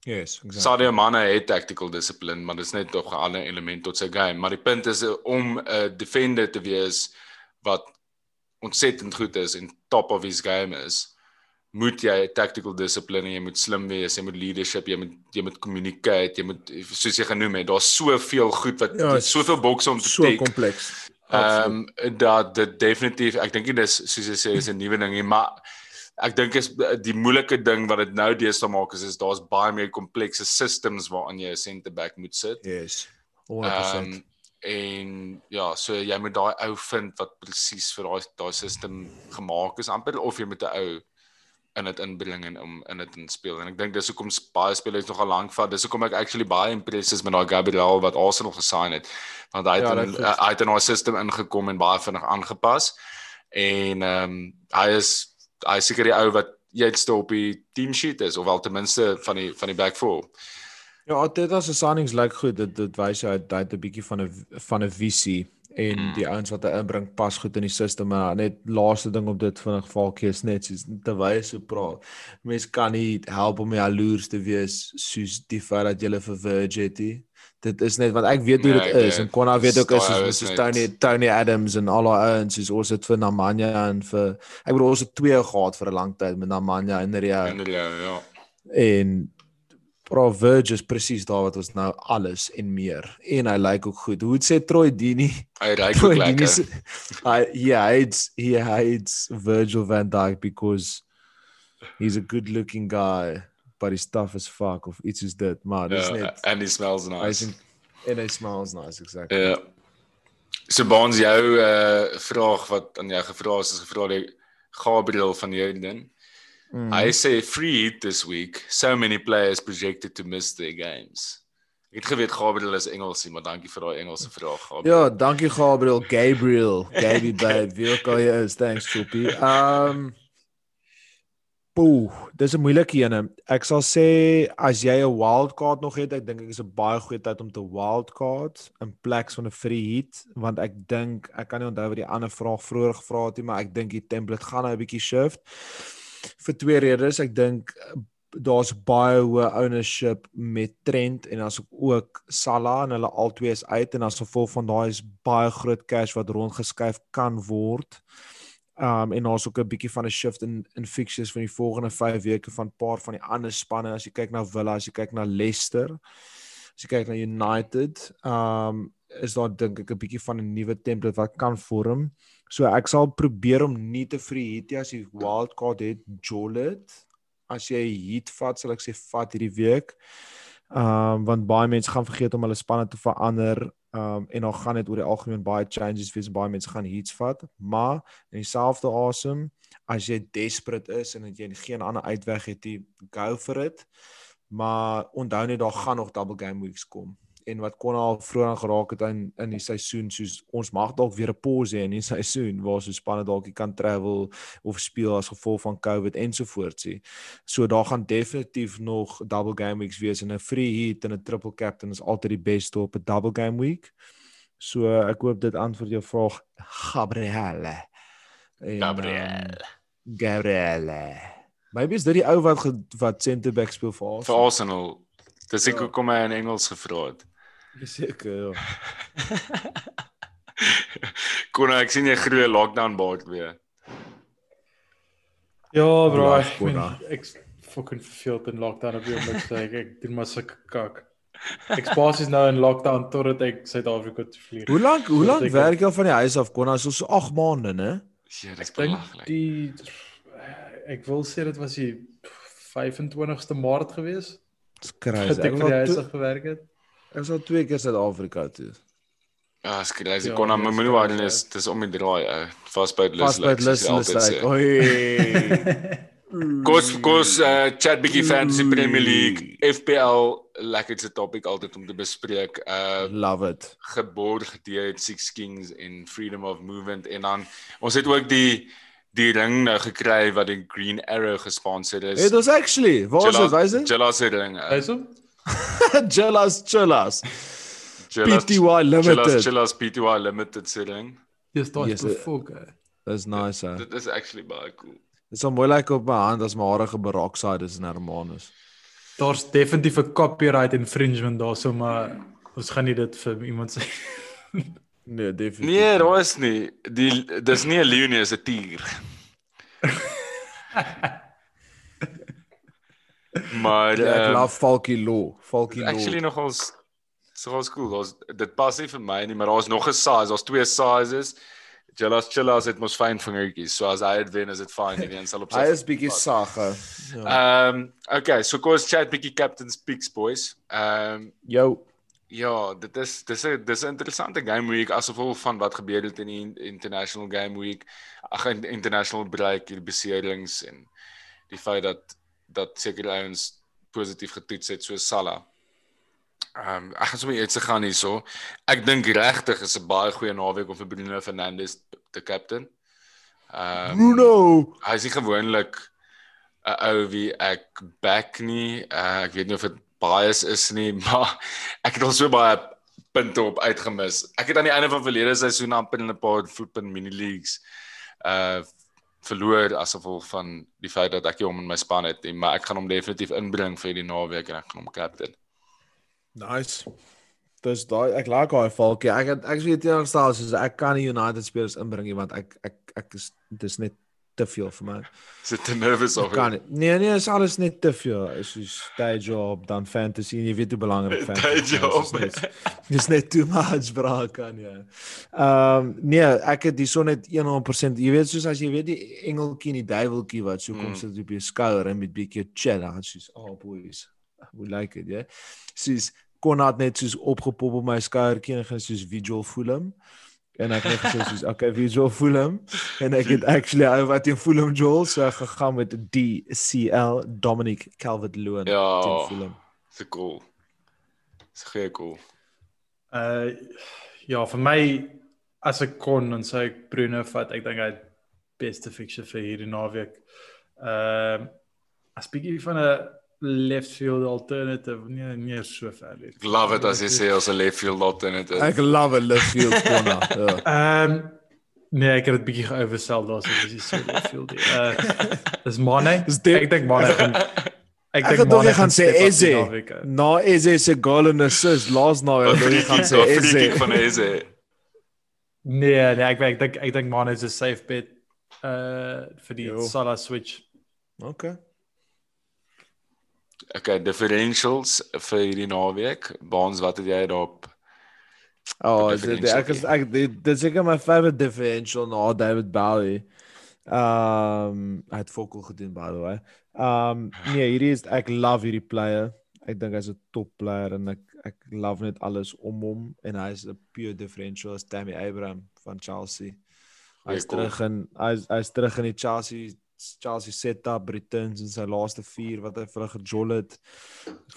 Yes, exactly. Sadio Mane het tactical discipline, maar dit is net tog 'n ander element tot sy game, maar die punt is om 'n defender te wees wat ontsettend goed is en top of his game is, moet jy tactical discipline, jy moet slim wees, jy moet leadership, jy moet jy moet communicate, jy moet soos jy genoem het, daar's soveel goed wat ja, soveel bokse om te so tik. So kompleks. Ehm um, dat dit definitief, ek dink dit is soos jy sê is 'n nuwe ding hier, maar ek dink is die moeilike ding wat dit nou deesdae maak is is daar's baie meer komplekse systems waaraan jy 'n center back moet sit. Yes. 100%. Um, en ja, so jy moet daai ou vind wat presies vir daai daai sisteem gemaak is amper of jy moet 'n ou in dit inbring en om in dit in speel. En ek dink dis hoekom baie spelers nogal lank vat. Dis hoekom ek actually baie impressed is met daai Gabriel wat Arsenal gesign het. Want hy het Ja, in, dit is- hy het in daai system ingekom en baie vinnig aangepas. En ehm um, hy is hy is seker die ou wat eerste op die team sheet is of wel ten minste van die van die back four. Ja, Arteta se signings lyk goed. Dit dit wys het hy het 'n bietjie van 'n van 'n visie en Mm. die ouens wat hy inbring pas goed in die stelsel maar net laaste ding op dit van 'n gevalkie is net soos terwyl so praat. Mense kan nie help om jaloers te wees soos die feit dat jy vir Virgil het. Dit is net want ek weet hoe Nee, dit ek is en Konna weet ook is soos, soos Tony Tony Adams en al daai ouens soos ons het vir Namanya en vir ek bedoel ons het twee gehad vir 'n lang tyd met Namanya en Ria En ja, ja. en Bro Verge is presies daar wat ons nou alles en meer en hy lyk ook goed. Hoe het sê Troy Dini? Hy ry ook lekker. hy he hates he hates Virgil van Dijk because he's a good looking guy but he's tough as fuck of iets is dit, maar dis Ja, net and he smells nice. in en hy smells nice exactly. Ja. So Baans jou uh vraag wat aan jou gevra is, is gevra deur Gabriel van Jordan. Mm. Hy sê free hit this week. So many players projected to miss their games. Ek het geweet Gabriel is Engelsie, maar dankie vir daai Engelse vraag, Gabriel. Ja, dankie Gabriel, Gabriel, Gabby babe, wie ook al jy is, thanks Choppy. Um Poeh, dis 'n moeilike ene. Ek sal sê as jy 'n wildcard nog het, ek dink ek is 'n baie goeie tyd om te wildcard in plek van 'n free hit, want ek dink ek kan nie onthou wat die ander vraag vroeër gevra het nie, maar ek dink die template gaan nou 'n bietjie shift. Vir twee redes. Ek dink eh, daar's baie hoë ownership met Trent en as ook Salah en hulle albei is uit en as gevolg van daai is baie groot cash wat rondgeskuif kan word. Um en daar's ook 'n bietjie van 'n shift in in fixtures van die volgende 5 weke van paar van die ander spanne as jy kyk na Villa, as jy kyk na Leicester, as jy kyk na United, um is daar dink ek 'n bietjie van 'n nuwe template wat kan vorm. So ek sal probeer om nie te hit nie as jy wildcard het, Jolit. As jy heat vat, sal ek sê vat hierdie week. Ehm um, want baie mense gaan vergeet om hulle spanne te verander. Ehm um, en dan gaan dit oor die algemeen baie changes wees. Baie mense gaan heats vat, maar in dieselfde asem as jy desperate is en dat jy geen ander uitweg het nie, go for it. Maar onthou net daar gaan nog double game weeks kom. En wat kon al vroeër aan geraak het in in die seisoen soos ons mag dalk weer 'n pause hê in die seisoen waar so spanne dalk nie kan travel of speel as gevolg van COVID ensovoorts nie. So daar gaan definitief nog double game weeks wees en 'n free hit en 'n triple captain is altyd die beste op 'n double game week. So ek hoop dit antwoord jou vraag Gabrielle. En, Gabriel. Um, Gabrielle. Maybe is dit die ou wat wat center back speel vir ons. Vir Arsenal. Dis ek Ja. hoekom hy in Engels gevra het. Seker. Ja. Kon ek sien jy groei lockdown baard weer. Ja, bro, ek ben, corner. ek fucking verveeld in lockdown op die oomblik sê ek ek doen maar sulke kak. Ek spasie nou in lockdown totdat ek Suid-Afrika toe vlieg. Hoe lank hoe lank werk jy van die huis af? Kon ons so 8 maande, né? Ja, dis Ek dink die ek wil sê dit was die 25ste Maart gewees Dis crazy. Ek was vir die huis af gewerk het. Ek was al twee keer Suid-Afrika toe. Ja, dis crazy. Ja, Kon aan my crazy, waar is dis om die draai ou. Fastbyt lus. Fastbyt lus lus like. Oi. Kos kos uh, chat bietjie fantasy Premier League, FPL lekkerste topic altyd om te bespreek. Uh Love it. geborg deur Six Kings en Freedom of Movement en dan ons het ook die die ring nou gekry wat die Green Arrow gesponsor is. It was actually, waar is dit? Is dit? Jealous ring. uh, Jealous. Jealous- PTY Limited. Jealous PTY Limited se ring. Dis daai Yes, eh. Dis nice. Dit is actually baie cool. Dit sal mooi lyk op my hand as my hare geberokside is in Hermanus. Daar's definitief 'n copyright infringement daarso, maar ons gaan nie dit vir iemand sê. Nee, definitief. Nee, daar is nie. Die dis nie 'n leeu nie, is 'n tier. maar Ja, ek ehm, love Falky Law. Falky Law. actually nogals soos cool. Daar's dit pas nie vir my nie, maar daar's nog 'n size, daar's twee sizes. Jealous Chillas het mos fyn vingertjies. So as hy dit wen, is dit fyn. Die een sal op sy Hy is bietjie sag. hè. Ja. Ehm um, okay, so kom ons chat bietjie Captain's Picks boys. Ehm um, Jou Ja, dit is dis 'n dis 'n interessante game week as gevolg van wat gebeur het in die international game week. Ag in international break hier beserings en die feit dat dat sekere ouens positief getoets het soos Salah. Ehm um, ek gaan sommer iets gaan hierso. Ek dink regtig is 'n baie goeie naweek om vir Bruno Fernandes te captain. Ehm um, Bruno, hy is nie gewoonlik 'n ou wie ek back nie. Uh, ek weet nie of dit bias is nie, maar ek het al so baie punte op uitgemis. Ek het aan die einde van verlede seisoen amper in 'n paar voetbal mini leagues uh verloor as gevolg van die feit dat ek hom in my span het, maar ek gaan hom definitief inbring vir die naweek en ek gaan hom captain. nice. Dis daai ek like daai valkie. Ek het ek weet teenoorgestel soos ek kan nie United spelers inbring nie want ek ek ek is dis net te veel vir my. Sit te nervous of kan nie. Nee nee, is alles net te veel. Is soos day job dan fantasy en jy weet hoe belangrik fantasy is. Dis net- Dis net too much bra kan ja. Ehm nee, ek het hierso net 100%. Jy weet soos as jy weet die engeltjie en die duiweltjie wat so kom Mm. sit op jou skouer en met bietjie chat dan soos oh boys. We like it, ja. Soos Konrad net soos opgepop op my skouertjie en gaan soos visual voel hom. En ek het gesê soos okay, visual voel hom en ek het actually ou wat teen voel hom Joel so gegaan met DCL Dominic Calvert-Lewin Ja. teen Fulham. Dis cool. Dis goeie cool. Uh ja, vir my as ek kon dan sou ek Bruno vat. Ek dink hy het beste fixture vir hierdie naweek. Ehm uh, as bietjie van 'n left field alternative, nee, nie so ver nie. Ek love it as jy sê as 'n left field alternative. Ek love 'n left field corner. Ja. Ehm um, nee, ek het dit bietjie geoversell daarso, dis nie so left field nie. Uh dis Mane. Dis Ek dink Mane gaan Ek tog nie gaan sê Eze. naweek. Na Eze se goal en assist laas nou die jy gaan sê Eze. van Eze. Nee, nee, ek ek dink ek dink Mane is 'n safe bet uh vir die Jo. Salah switch. Okay. Okay, differentials vir hierdie naweek. Baans, wat het jy daarop? Oh, dit ek is ek dit seker my favorite differential na David Bowie. Um hy het fokol gedoen by the way. Um nee, hierdie is ek love hierdie player. Ek dink hy's 'n top player en ek ek love net alles om hom en hy's 'n pure differential as Tammy Abraham van Chelsea. Hy's terug in hy's hy's terug in die Chelsea Chelsea setup returns in sy laaste 4 wat hy vir hulle gejol het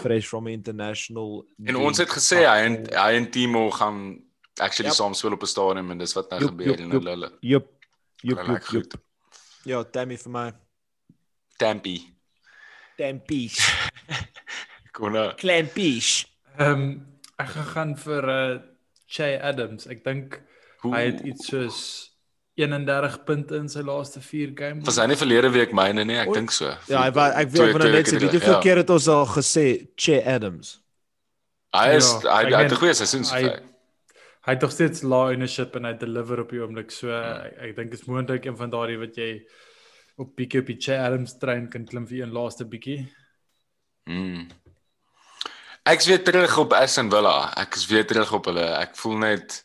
fresh from international En ons het gesê hy en hy en Timo gaan actually Yep. saam speel op 'n stadion en dis wat nou gebeur en hulle jup, lyk jup. goed. Ja, Tammy vir my. Tampy. Tempies. Konna. Klempies. Ehm um, ek gaan gaan vir uh Che Adams. Ek dink hy het iets soos 31 punte in sy laaste 4 games. Was hy nie verlede week myne nie? Ek dink so. Ja, ek wou- ek Twee- wil nou net sê weet hoeveel ja. keer het ons al gesê Che Adams. Hy is Ja, hy hy het 'n goeie seisoen so hy- ver. Hy het nog steeds lae ownership en hy deliver op die oomblik. So Ja. ek, ek dink is moontlik een van daardie wat jy op bietjie op die Che Adams trein kan klim vir een laaste bietjie. Mm. Ek's weer terug op Aston Villa. Ek is weer terug op hulle. Ek voel net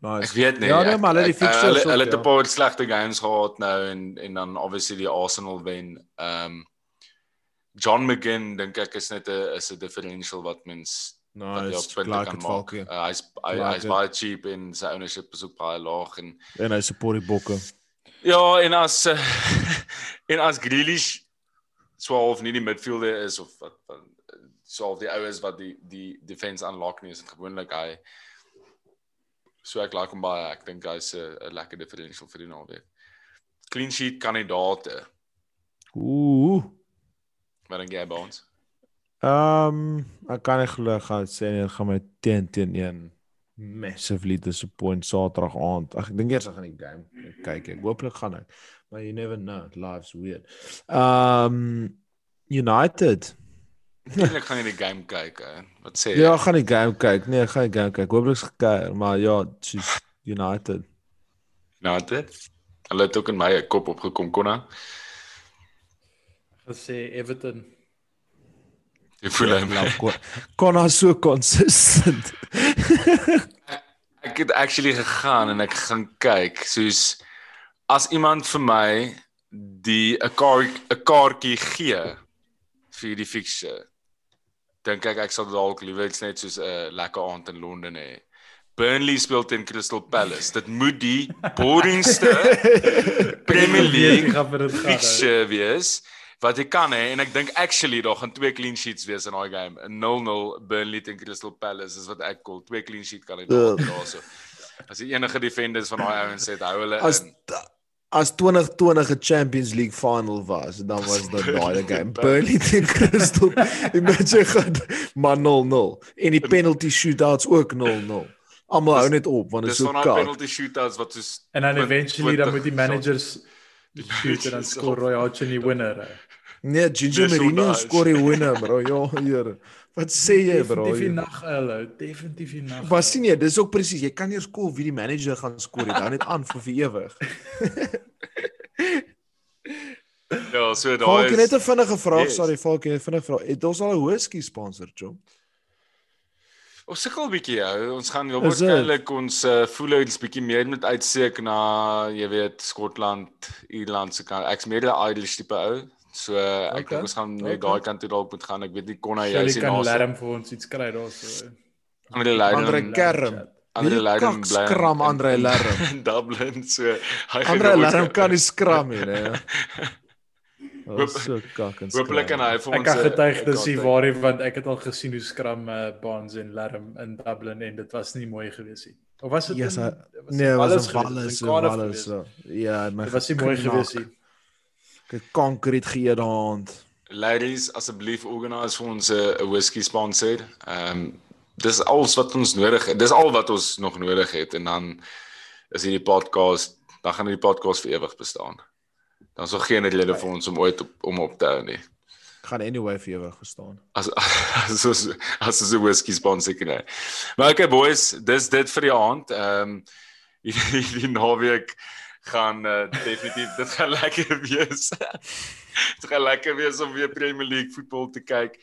Nice. Ek weet nie. Ja, nee, maar hulle die uh, fixtures hulle ook, hulle het ja. 'n paar slegte games gehad nou en en dan obviously die Arsenal wen. Ehm um, John McGinn dink ek is net 'n is 'n differential wat mens jy Nice. op punte Klaar valkie. Uh, hy's hy's baie cheap en sy ownership is ook baie laag en En hy support die bokke. ja, en as uh, en as Grealish swaalf nie die midfielder is of wat swaalf die oues wat die die defense unlock nie is dit gewoonlik hy so ek like hom baie ek dink hy's 'n lekker differential vir die naweek clean sheet kandidaate Ooh. wat dink jy by ons Ehm, ek kan nie glo ek gaan sê nie, gaan my teen teen een massively disappoint Saterdag aand. Ag, ek dink eers ek gaan die game kyk. Ek hooplik gaan ek. Maar you never know, life's weird. Ehm United. Eintlik gaan jy die game kyk hè wat sê jy Ja, ek gaan die game kyk. Nee, ek gaan die game kyk. Hooplik gekyk, maar ja, soos United. nou dit hulle het ook in my kop opgekom konna Gesê Everton. jy voel hom kon kon hy so consistent. Ek het actually gegaan en ek gaan kyk soos as iemand vir my die 'n kaart 'n kaartjie gee vir die fixture dink ek ek sal dalk liewer iets net soos 'n lekker aand in Londen hê. Burnley speel teen Crystal Palace. Dit moet die boringste Premier League fixture wees wat jy kan hê en ek dink actually daar gaan twee clean sheets wees in daai game. 'n 0-0 Burnley teen Crystal Palace is wat ek call. Twee clean sheet kan hy daar daarso. As die enige defenders van daai ouens het, hou hulle As in. As 2020 'n Champions League final was, dan was dit daai game. Burnley teen Crystal. Imagine gaan maar 0-0 en die penalty shootouts ook 0-0. Almal hou net op want dit Dis is so van daai koud. penalty shootouts wat soos En dan 20 eventually dan moet die 20 managers shoot en dan score Roy Hodgson die winner. Nee, Ginger Dis Mourinho skoor die winner, bro. Ja, hier. Wat sê jy, bro? Definitief die nag hulle, definitief die nag. Maar sien jy, dis ook presies. Jy kan nie eers call wie die manager gaan skoor nie. Hou net aan vir ewig. Ja, so daai Falkie net 'n is vinnige vraag, Yes. sorry, Falkie, net 'n vinnige vraag. Het ons al 'n whisky sponsor, Jom? Ons sukkel 'n bietjie ou. Ons gaan heel Is waarskynlik ons uh, voelings bietjie meer met uitseek na jy weet Skotland, Ierland se kant. Ek's meer 'n Irish tipe ou. So ek Okay, dink ons gaan net okay. daai kant toe dalk moet gaan. Ek weet nie kon hy Jy jy sien kan ons Larm vir ons iets kry daarso. Andre Leiden Andre Kerm. Andre Leiden kak skram Andre Lerm? in Dublin so hy gaan Andre Lerm kan nie skram nie, nee. Dit is so kak en skram. Hopelik kan hy vir ons Ek kan getuig dis die kan- waarie want ek het al gesien hoe skram uh, Barnes en Larm in Dublin en dit was nie mooi gewees nie. Of was dit Yes, in- hy- was Nee, was in? Wallis, Wallis. so. Ja, my Dit was nie mooi gewees nie. Ek het gee daai hand. Ladies, asseblief organise vir ons 'n 'n whisky sponsor. Ehm um, dis alles wat ons nodig het. Dis al wat ons nog nodig het en dan is hierdie podcast, dan gaan hierdie podcast vir ewig bestaan. Dan is daar geen rede vir ons om ooit op, om op te hou nie. Gaan anyway vir ewig gestaan. As as ons as ons 'n whisky sponsor kry. Maar okay boys, dis dit vir die aand. Ehm um, hierdie, hierdie naweek gaan uh, definitief dit gaan lekker wees. dit gaan lekker wees om weer Premier League voetbal te kyk.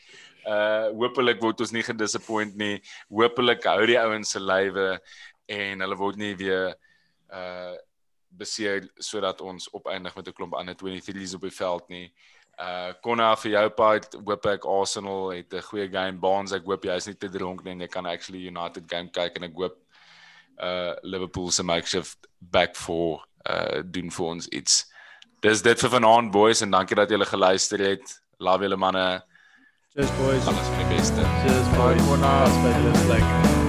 Uh hopelik word ons nie gedisappoint nie. Hopelik hou die ouens se lywe en hulle word nie weer uh beseer sodat ons opeindig met 'n klomp ander 23s op die veld nie. Uh Konna vir jou part, hoop ek Arsenal het 'n goeie game. Barnes, ek hoop jy is nie te dronk nie en jy kan actually United game kyk en ek hoop uh Liverpool se makeshift back for uh doen vir ons iets. Dis dit vir vanaand boys en dankie dat julle geluister het. Love julle manne. Cheers boys. Alles van die beste. Cheers boys. Pas by die lekker.